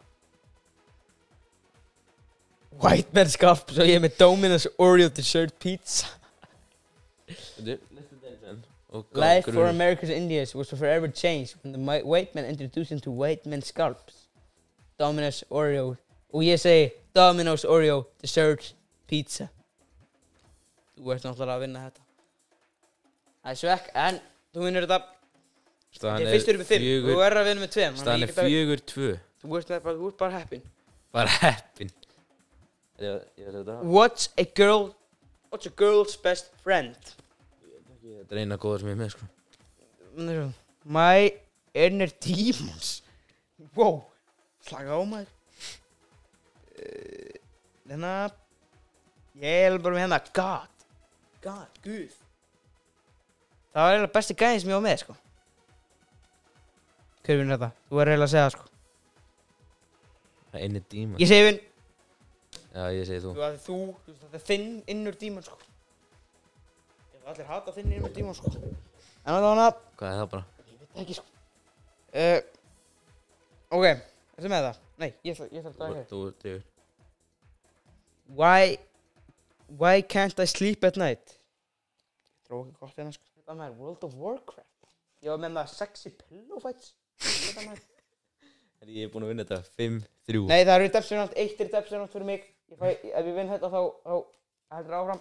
White man scarf svo ég er með Domino's Oreo dessert pizza Life for. America's Indians was forever changed when the white man introduced them to white men's scalps. Domino's Oreo. Og ég segi Domino's Oreo dessert pizza. Þú ert náttúrulega að vinna þetta. Það er svekk, en þú vinnur þetta. Staðan er fyrstur upp með fimm. Þú fjögur, verður að vinna með tveim. staðan er fjögur, tvö. Þú ert, með, bara, þú ert bara heppin. Bara heppin. Ég ég er þetta. What's a girl, what's a girl's best friend? Þetta er eina góða sem ég er með sko. My inner demons Wow Slaka á maður uh, Hérna Ég er bara með hérna God God, Guð Það var eiginlega besti gæðin sem ég var með sko Hver vinn þetta? Þú verður eiginlega að segja það sko Það er eini díma. Ég segi vinn Já, ég segi þú. Þú að þú, þú veist, þetta er þinn innur dímon sko Ég ætla allir hata þinn innur dímon sko En það var hana Hvað er það bara? Ég veit það ekki sko uh, Ok, ertu með það? Nei, ég ætla, að draga hér Þú, þú, Why Why can't I sleep at night? Ég dróð ekki gott hérna sko Þetta með World of Warcraft Ég var með það sexy pillow fights Þetta með Ég er búinn að vinna þetta 5-3. Nei, það er redemption hunt, eitt redemption hunt fyrir mig ég fæ, Ef ég vinn þetta þá, þá heldur áfram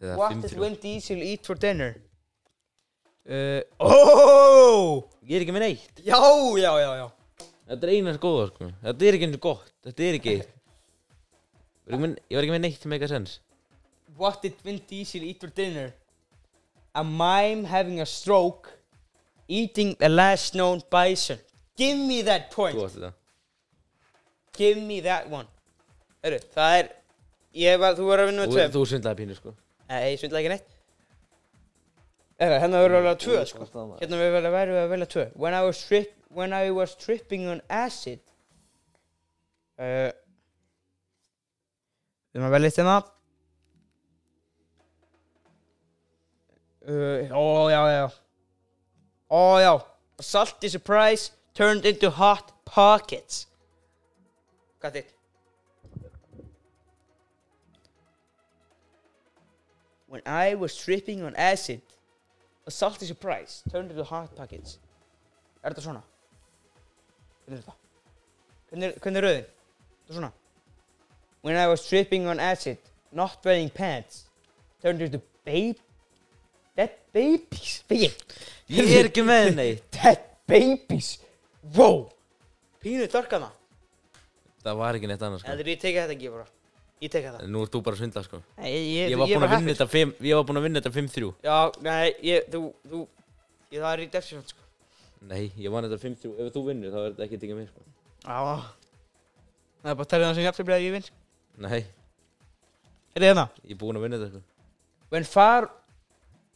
Það er What did 5-3. Vin Diesel eat for dinner? Uh, oh! Ég er ekki með neitt. Já, já, já, já Þetta er eina góða sko. Þetta er ekki eins og gott. Þetta er ekki. Ég var ekki með- Ég var ekki með neitt sem eitthvað sens. What did Vin Diesel eat for dinner? A mime having a stroke Eating the last known bison. Give me that point. Þú átti þetta. Give me that one. Hörru, það er Ég var, þú verður að vinna með Þú, tvö. þú svindlaði pínu sko. Nei, ég svindla ekki neitt. Hörru, hérna verður að velja tvö sko. Hérna. Verður að verður að velja tvö. When I was, trip, when I was tripping on acid uh, Við erum að velja eitt hérna. Uh, Ó, já, já Ó, já A salty surprise turned into hot pockets Hvað þitt? When I was tripping on acid A salty surprise turned into hot pockets Er þetta svona? Hvernig er þetta? Hvernig er, hvernig er röðin? Þetta er svona When I was tripping on acid Not wearing pants Turned into babe Dead babies Ég er ekki með neitt. Dead babies Wow Pínu þörkana Það var ekki neitt annars sko. Eða ég teka þetta ekki bara Ég teka þetta Nú ert þú bara að svindla sko. Nei, ég, ég, Ég var ég búinn að vinna þetta 5 Ég var búinn að vinna þetta 5-3. Já, nei, ég, þú, þú ég, Það er í defsífant, sko Nei, ég vann þetta 5-3. Ef þú vinnur þá er þetta ekki ekki mér sko. Já Það er bara að tala um það sem jafnlega að ég vinn Nei, Er þið hérna? ég er búinn að vinna þetta sko. When Phar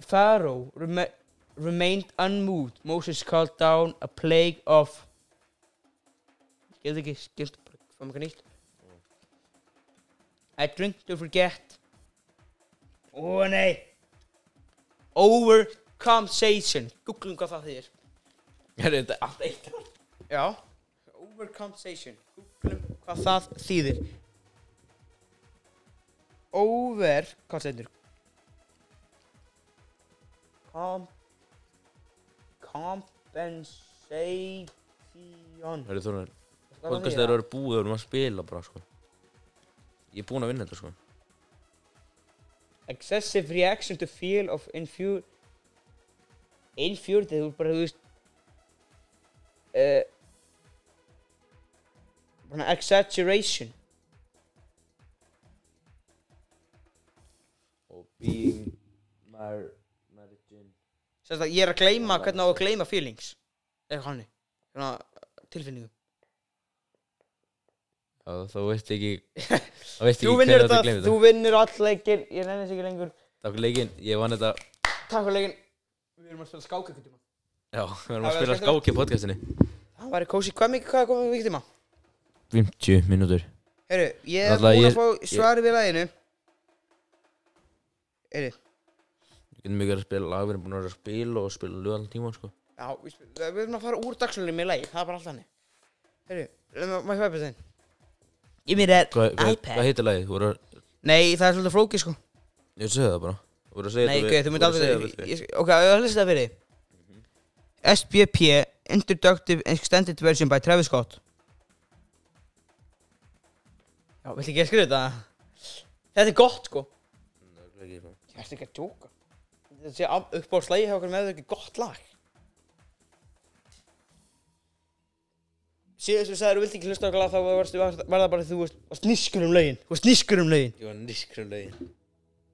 Pharaoh reme remained unmoved. Moses called down a plague of Skildi ekki, skildi bara Fáum eitthvað nýtt? I drink to forget. Ó nei. Overcompensation. Googlum hvað það þýðir. Er þetta allt eitt? Já. Overcompensation. Googlum hvað það þýðir. Over Hvað stendur? Com Compensation Hörru Hvað það podcast þýðir? er að vera búið og við erum að spila bara sko Ég er búinn að vinna þetta sko Excessive reaction to feel of infur Infuriated Þú bara, þú veist uh, Bara exaggeration Og being margin Sérst að ég er að gleyma hvernig á að gleyma feelings. Eitthvað hannig Svona tilfinningum. Já, þá veist ekki Þá veist Þú ekki vinnur hvernig þetta, gleymir þú vinnur all leikir Ég nenni þess ekki lengur. Takk fyrir leikinn, ég vann þetta. Takk fyrir leikin Við erum að spila skák ekkert tíma Já, við erum Það að var spila skemmtilegt. skák í podcastinni Það væri kósi, hvað mikið, hvað er komið mikið tíma? 50 mínútur. Heyrðu, ég er Alla, búin ég- að fá svari við læginu Heyrðu, Við getum mikið að spila lag, við erum búin að að spila og spila lög allan tíma sko. Já, við, spil, við erum að fara úr dagslunni með lægi, það er bara allt þannig. Heyrðu, maður hvað er þetta? Ég mér er Hvað, hvað, hvað heitir lagið? Voru að, Nei, það er svolítið flókið sko. Ég segja það bara. Þú voru að segja Nei, þetta gauð, þú myndi að aldrei við- ég- Ok, ég ætla það fyrir þig. SBP Introductive Extended Version by Travis Scott. Já, vill ekki að skrifa þetta? Þetta er gott sko. Sko. Ég ætti ekki að djóka Þetta sé upp á slægi hjá okkur með ekki gott lag. Síðan sem þú sagðir þú vilt ekki hlusta okkur lag þá varstu, var, var það bara því þú varst, nískur um lögin. Þú varst nískur um lögin. Ég var nískrum lögin.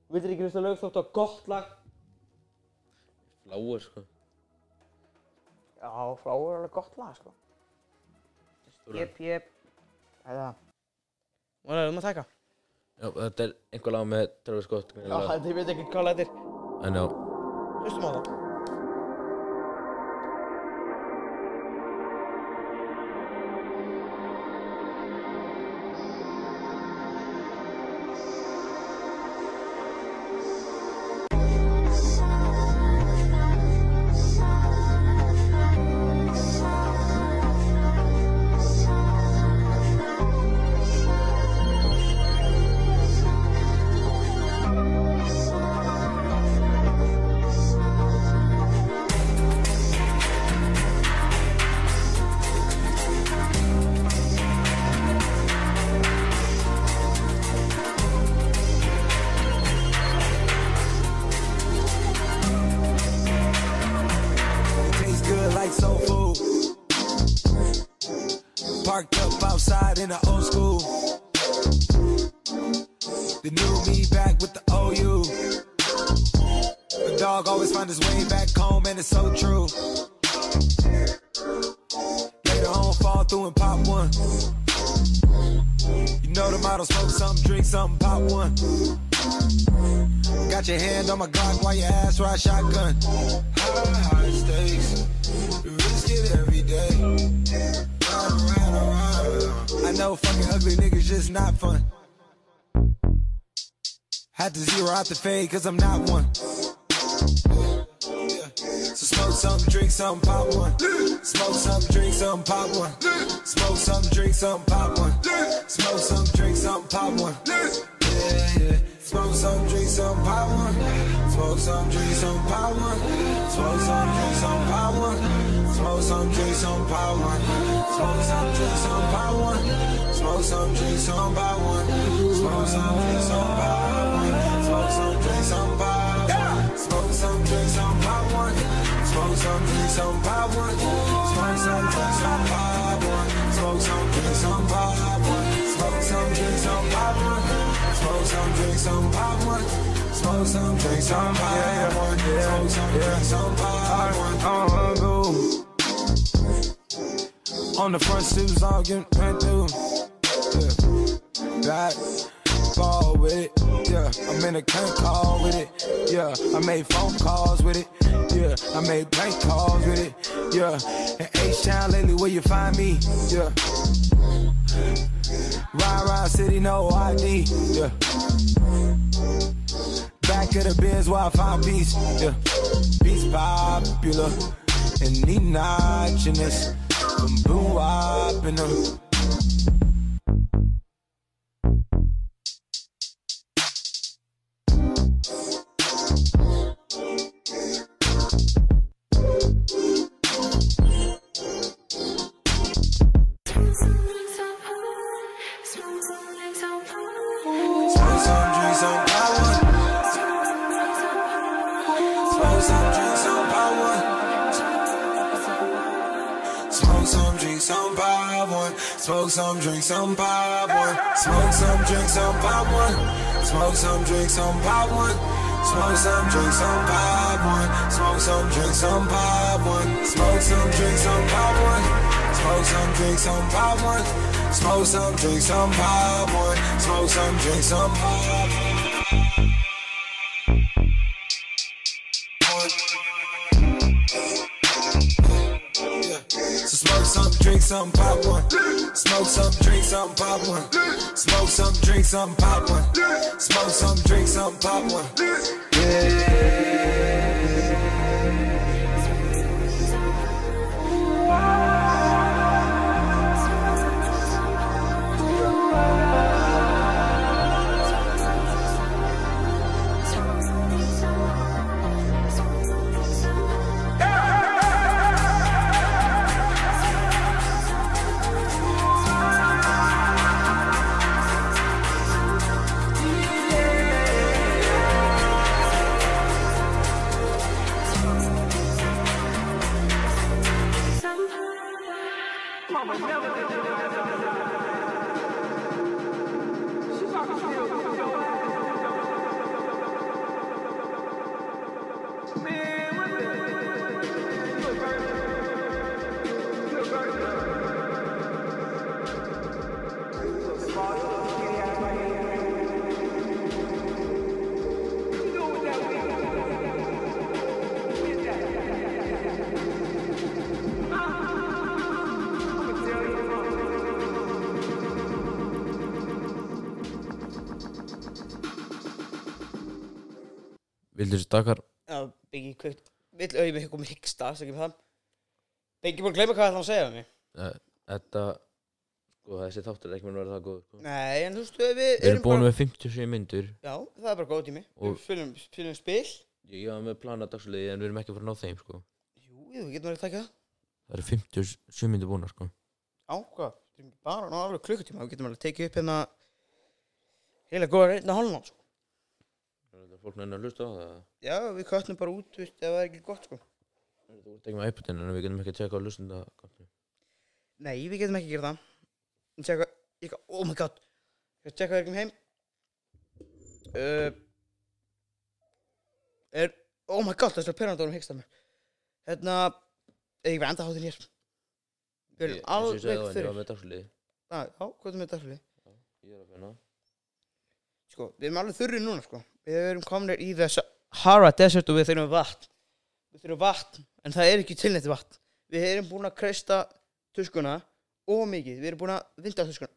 Þú vildir ekki hlusta á lög þóttu að gott lag. Fláur sko. Já, fláur er alveg gott lag sko. Jep, jep. Það er það. Er það um að taka? Já, þetta er einhver lag með Travis Scott Já, þetta ég veit ekki hvað þetta er I know. Just a moment. Know fucking ugly niggas just not fun. Had to zero out the fade cause I'm not one. So smoke something, drink something, pop one. Smoke something, drink something, pop one. Smoke something, drink something, pop one. Smoke something, drink something, pop one. Yeah, yeah. Smoke some, drink some, pop one. Smoke some, drink some, pop one. Smoke some, drink some, pop one. Smoke some, drink some, pop one. Smoke some, drink some, pop one. Smoke some, drink some, pop one. Smoke some, drink some, pop one. Smoke some, drink some, pop one. Smoke some, drink some, pop one. Smoke some, drink some, pop one. Smoke some, drink some, pop one. Smoke some, drink some, pop one. Smoke some, drink some, pop one. Smoke some, drink some, pop one. Smoke some, drink some, pop one. Smoke some, drink some, pop one. Uh, go. On the front steps, all getting ran through. Yeah. Back, ball with it. Yeah, I'm in a current call with it. Yeah, I made phone calls with it. Yeah, I made bank calls with it. Yeah, in H-Town lately, where you find me? Yeah. Ride around city, no ID. Yeah. Back of the Benz where I find peace. Yeah. Peace popular. And need notchiness. From blue up in them. Smoke some, drink some, power. Smoke some, drink some, power. Smoke some, drink some, power. Smoke some, drink some, power. Smoke some, drink some, power. Smoke some, drink some, power. Smoke some, drink some, power. Smoke some, drink some, power. Smoke some, drink some, power. Yeah. Some, pop one. Smoke some, drink some, pop one. Smoke some, drink some, pop one. Smoke some, drink some, pop one. Vildur dagar Já, Biggi kveikt Vill auðvitað mig komið hyggsta, svo ekki það Biggi búin að gleyma hvað það hann að segja um mig eh, Þetta Sko þessi þáttur er ekki með að vera það góð sko. Nei, en þú veist, við, við erum búin með 57 myndur Já, það er bara góð tími Og- Við fylgjum, fylgjum spil Ég var með plana dagsliði en við erum ekki að fara að ná þeim sko. Jú, við getum verið að taka það Það eru 57 myndur búin sko. Á, hvað? Þetta er bara ná alveg klukkutíma Við getum alveg tekið upp hérna Heila góða reyna hálfnán sko. Það fólk nægna að hlusta á það Já, við köttum bara út, veist, það er ekki gott sko. Þú ert ekki með iPodin en við getum ekki að tjekka á hlustunda Nei, við getum ekki gera það. Ég tjekka, ég, oh my god. Ég tjekka ekki heim. Uh, Er, oh my god, það er perandónum hyggst að mér. Hérna, er ég verið enda hátin hér. Við erum alveg Ég var fyrir. með dagsliði Já, hvað er með þetta Ég er að finna. Sko, við erum alveg þurri núna, sko Við erum komin í þess Hara Desert og við þurfum vatn. Við þurfum vatn, en það er ekki tilnætti vatn. Við erum búin að kreista tuskuna og mikið, við erum búin að vinda tuskuna.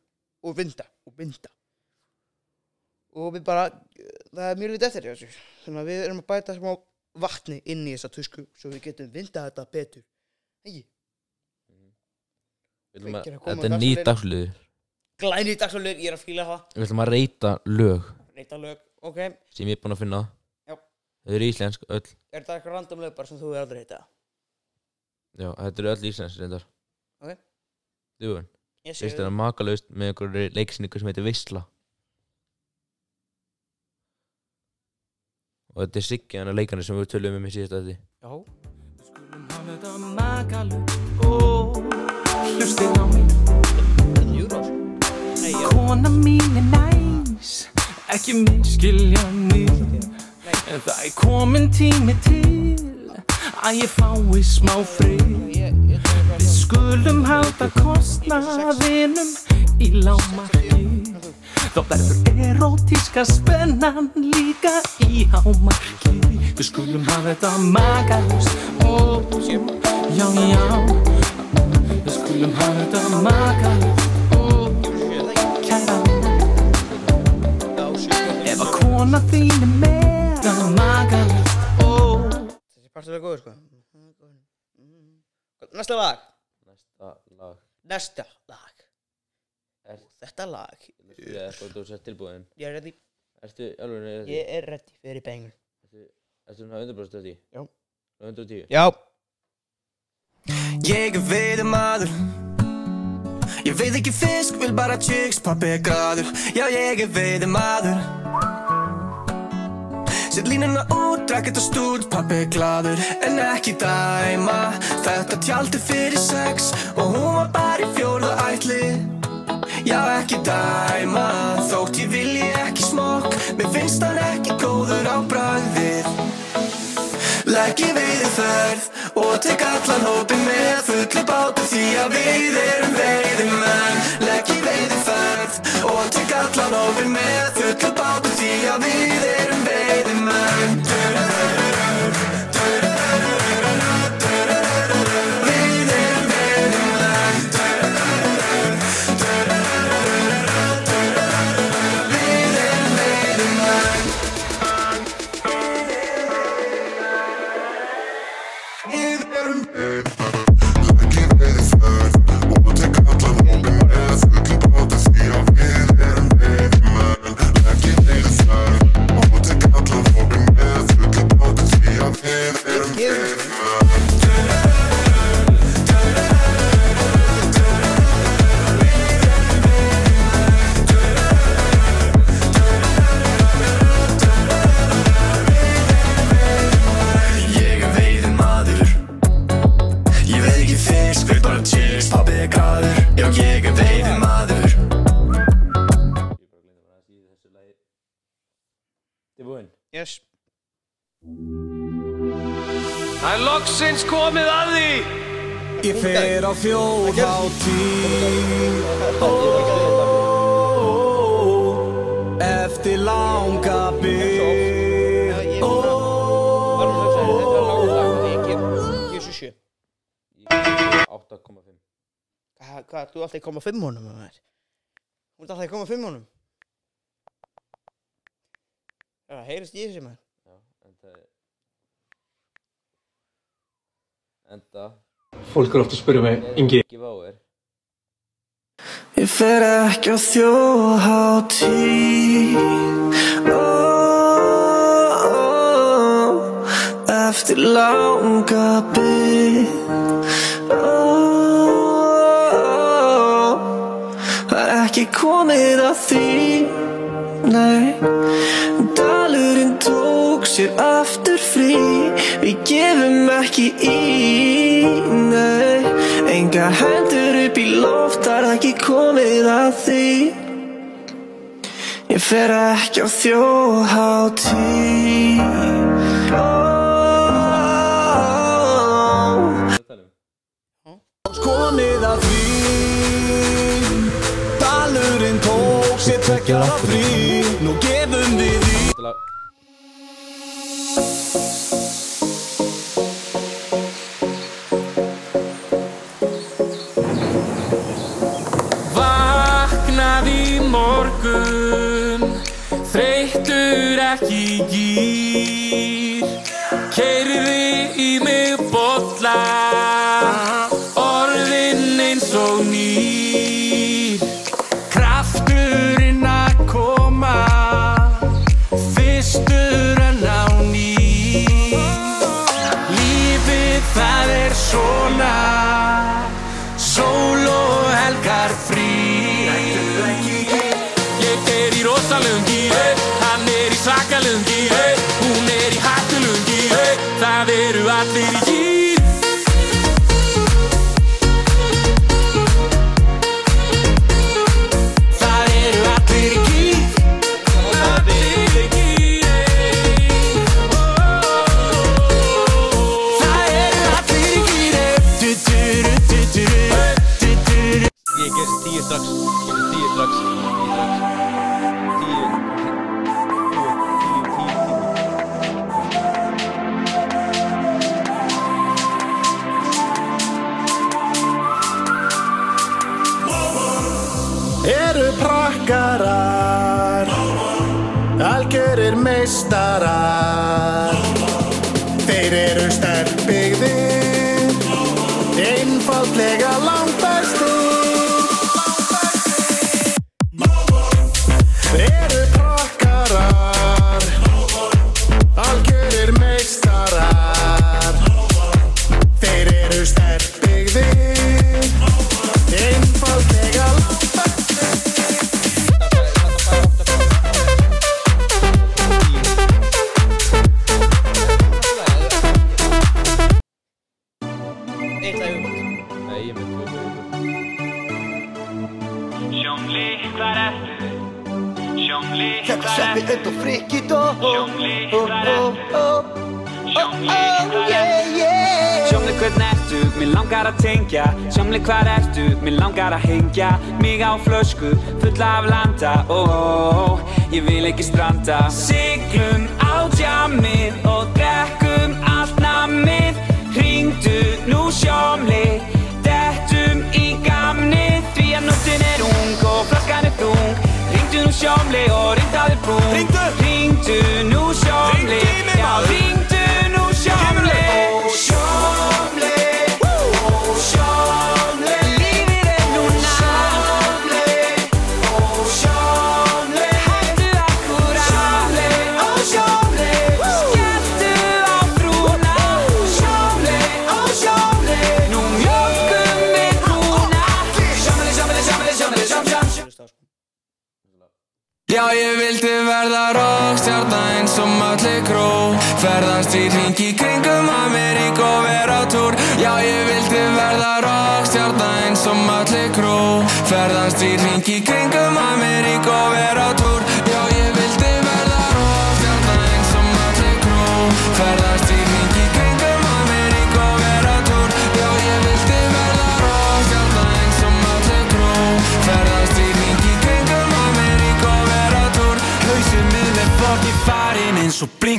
Og vinda og vinda. Og við bara það er mjög lítið eftir þessu þannig að við erum að bæta smá vatni inn í þessa tusku svo við getum vinda þetta betur. Ekki, Þetta er á ný dagskránni. dagsliður glæni dagsfólur, ég er að fíla það. Við ætlum að reyta lög. Reita lög, ok, sem ég er búin að finna. Já. Þau eru íslensk öll. Er þetta eitthvað random lög bara sem þú er aldrei heita Já, þetta eru öll íslensk reyndar. Ok. Djúin Ég sé Fyrst er það makalaust með einhverju leiksningu sem heitir Veisla. Og þetta er Siggi hann að leikana sem við tölum um í síðasta þetta Já, Skulum hafa þetta magalug Ó, hlustið á mig er júrós Nei, já, Kona mín er næs Ekki miskilja mig. En það er komin tími til Að ég fái smá frið. Við skulum halda kostnaðinum í lámarki Þá verður erotíska spennan líka í hámarki. Við skulum hafa þetta magalust Ó, já, já. Við skulum hafa þetta magalust Að er með Það er magalust Ó, Þessi partur er góður sko. Næsta lag. Næsta lag. Næsta lag. Er Þetta lag. Ég er sko, þú sett tilbúin. Ég er ready. Ertu alveg ready? Ég er ready fyrir bengur Ertu, ertu svona 100% ready? Já. 110? Já. Ég er veiði maður Ég veið ekki fisk, vil bara chicks, pappi er graður. Já, ég er veiði maður Sett línuna út, drakk þetta stút, pappi er glaður En ekki dæma, þetta tjaldi fyrir sex Og hún var bara í fjórða ætli. Já, ekki dæma, þótt ég vilji ekki smokk. Mér finnst hann ekki góður á bragðið. Legg í veiði ferð og tek allan hópin með fullu bátu því að við erum veiðimenn. Legg í veiði ferð og tek allan hópin með fullu bátu því að við erum veiðimenn á þjóðhátíð Eftir langa bygg þér, þetta er langt lag og ég gef ég gef svo sjö Ég 8,5 Hvað, þú alltaf koma fimm honum með mér Þú ert alltaf koma fimm honum. Það heyrist í Já, en það er Enda Fólk er ofta að spyrja mig, Ingi, Ég fer ekki á þjóðhátíð. Oh, oh, Eftir langa bygg oh, Það er ekki komið að því. Nei Dalurinn tók sér aftur frí. Við gefum ekki í Engar hendur upp í loft Það er ekki komið að því. Ég fer ekki á um Komið að því. Dalurinn tók sér tveggjara frí. Nú gefum við í Þreyttur ekki Það eru allir í gír estará. Landa Ó, ó, ó, ég vil ekki stranda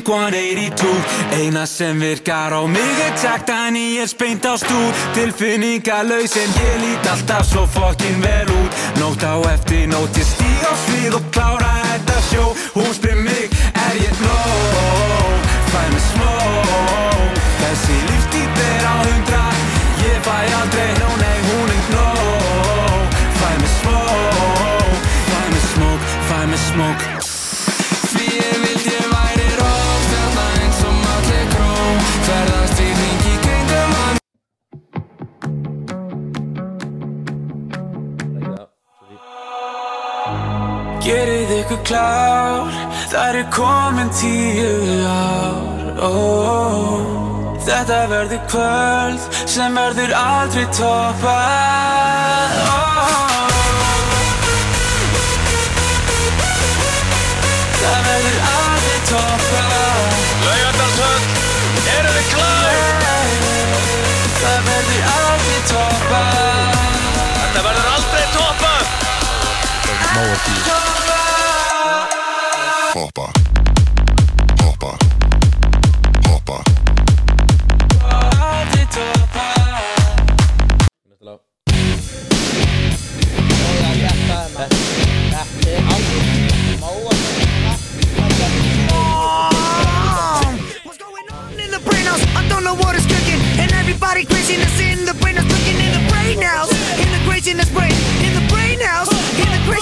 182 Eina sem virkar á mig er takt en ég er speint á stúr. Tilfinningalauð sem ég lít alltaf svo fokkin vel út. Nótt á eftir nótt ég stíg á svið og klára þetta sjó. Gerið ykkur klár, það er komin tíu ár. Oh, Þetta verður kvöld sem verður aldrei toppað. Oh, more with you.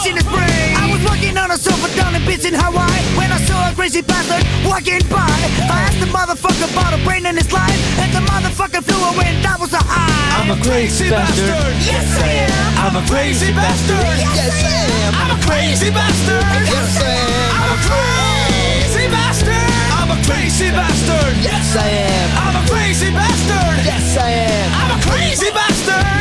In craziness brain. I was walking on a sofa down in beach in Hawaii when I saw a crazy bastard walking by. I asked the motherfucker about a brain in his life, and the motherfucker flew away, and that was a high. I'm a crazy bastard. Yes, I am. I'm a crazy bastard. Yes, I am. I'm a crazy bastard. Yes, I am. I'm a crazy bastard. I'm a crazy bastard. Yes, I am. I'm a crazy bastard. Yes, I am. I'm a crazy bastard.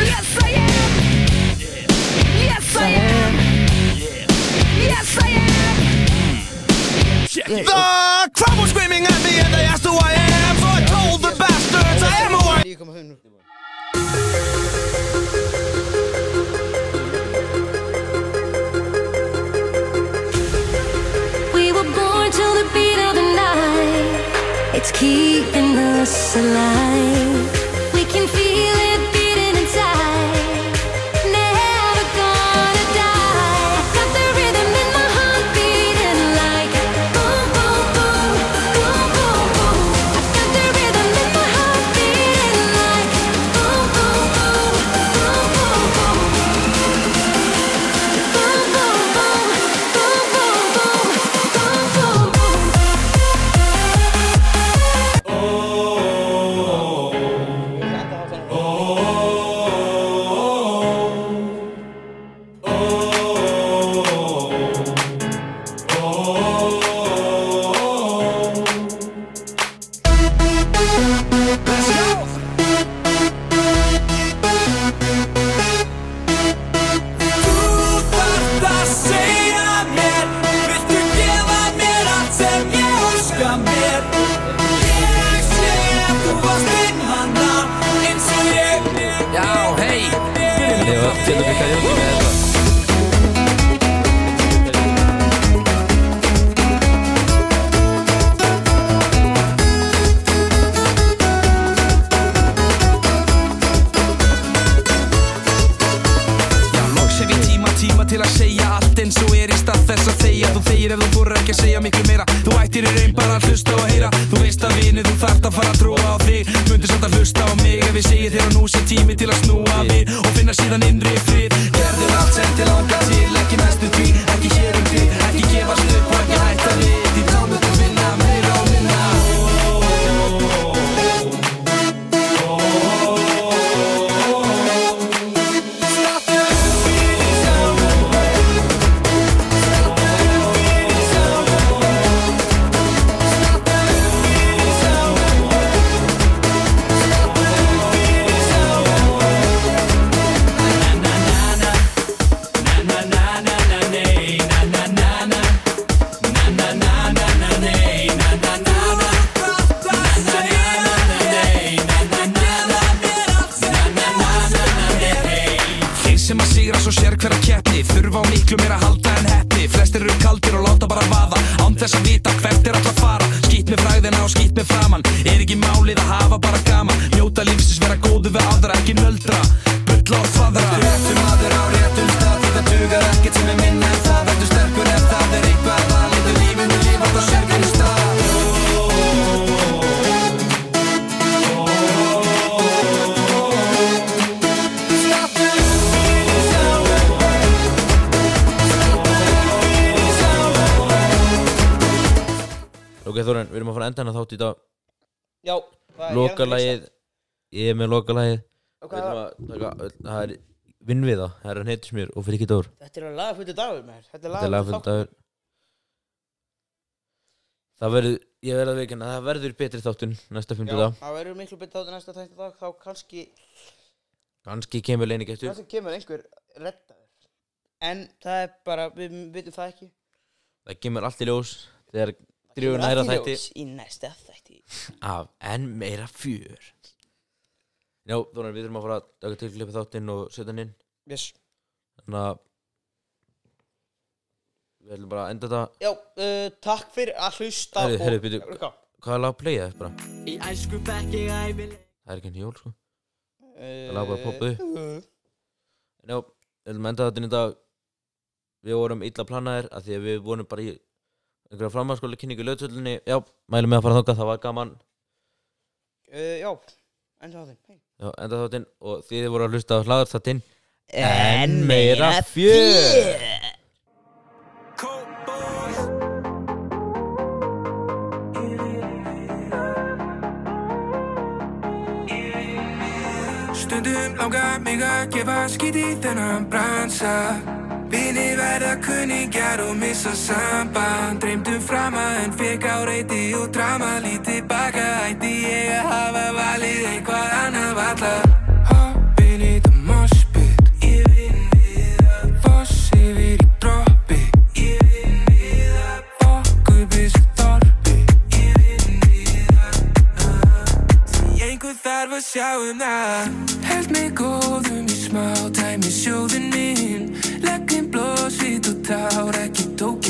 The crowd was screaming at me and they asked who I am. So I told the bastards I am who I am. We were born to the beat of the night. It's keeping us alive. Það Lokalagið. Ég er með taka Það er Vinnviða Það er hann heitir mér og fyrir ekki dór. Þetta er lagaföldu dagur með Þetta er lagaföld dagur. Það verður Ég verð að veikina Það verður betri þáttun Næsta Já, fymtu dag það verður miklu betur þáttur næsta þætti dag Þá kannski Kannski kemur leini gestur. Kannski kemur einhver reddaður. En það er bara, við vitum það ekki. Það kemur allt í ljós Þegar Það drifur kemur næra allt í þætti. ljós Í næsta þætti Af enn meira fjör. Já, Þóran, við þurfum að fara að taka til klippa þáttinn og setja hann inn. Yes. Þannig að Við ætlum bara að enda þetta. Já, uh, takk fyrir að hlusta Herri, herri, byrju Hvað? Hvað er lag að playa þess bara? Í æsku bekki ævil Það er ekki henni jól, sko. Uh, Það lag bara að poppa upp. uh, En já, við ætlum að enda þetta í dag. Við vorum illa planaðir að því að við vorum bara í einhverja framhanskóla kynningu í löðsvöldinni Já, mælum með að fara þangað, það var gaman uh, Já, enda þáttinn hey. Já, enda þáttinn og þið voru að hlusta á hlaðar þáttinn En meira fjör. Langar mig að gefa skít í þennan bransa Vini verða kunningjar og missa samband. Dreymdum frama en fekk á reyti og drama. Lítið baka ætti ég að hafa valið eitthvað annað valla þarf að sjá um það. Held mig góðum í smá tæmi sjóðin minn. Leggin blóð, svít og tár, ekki tók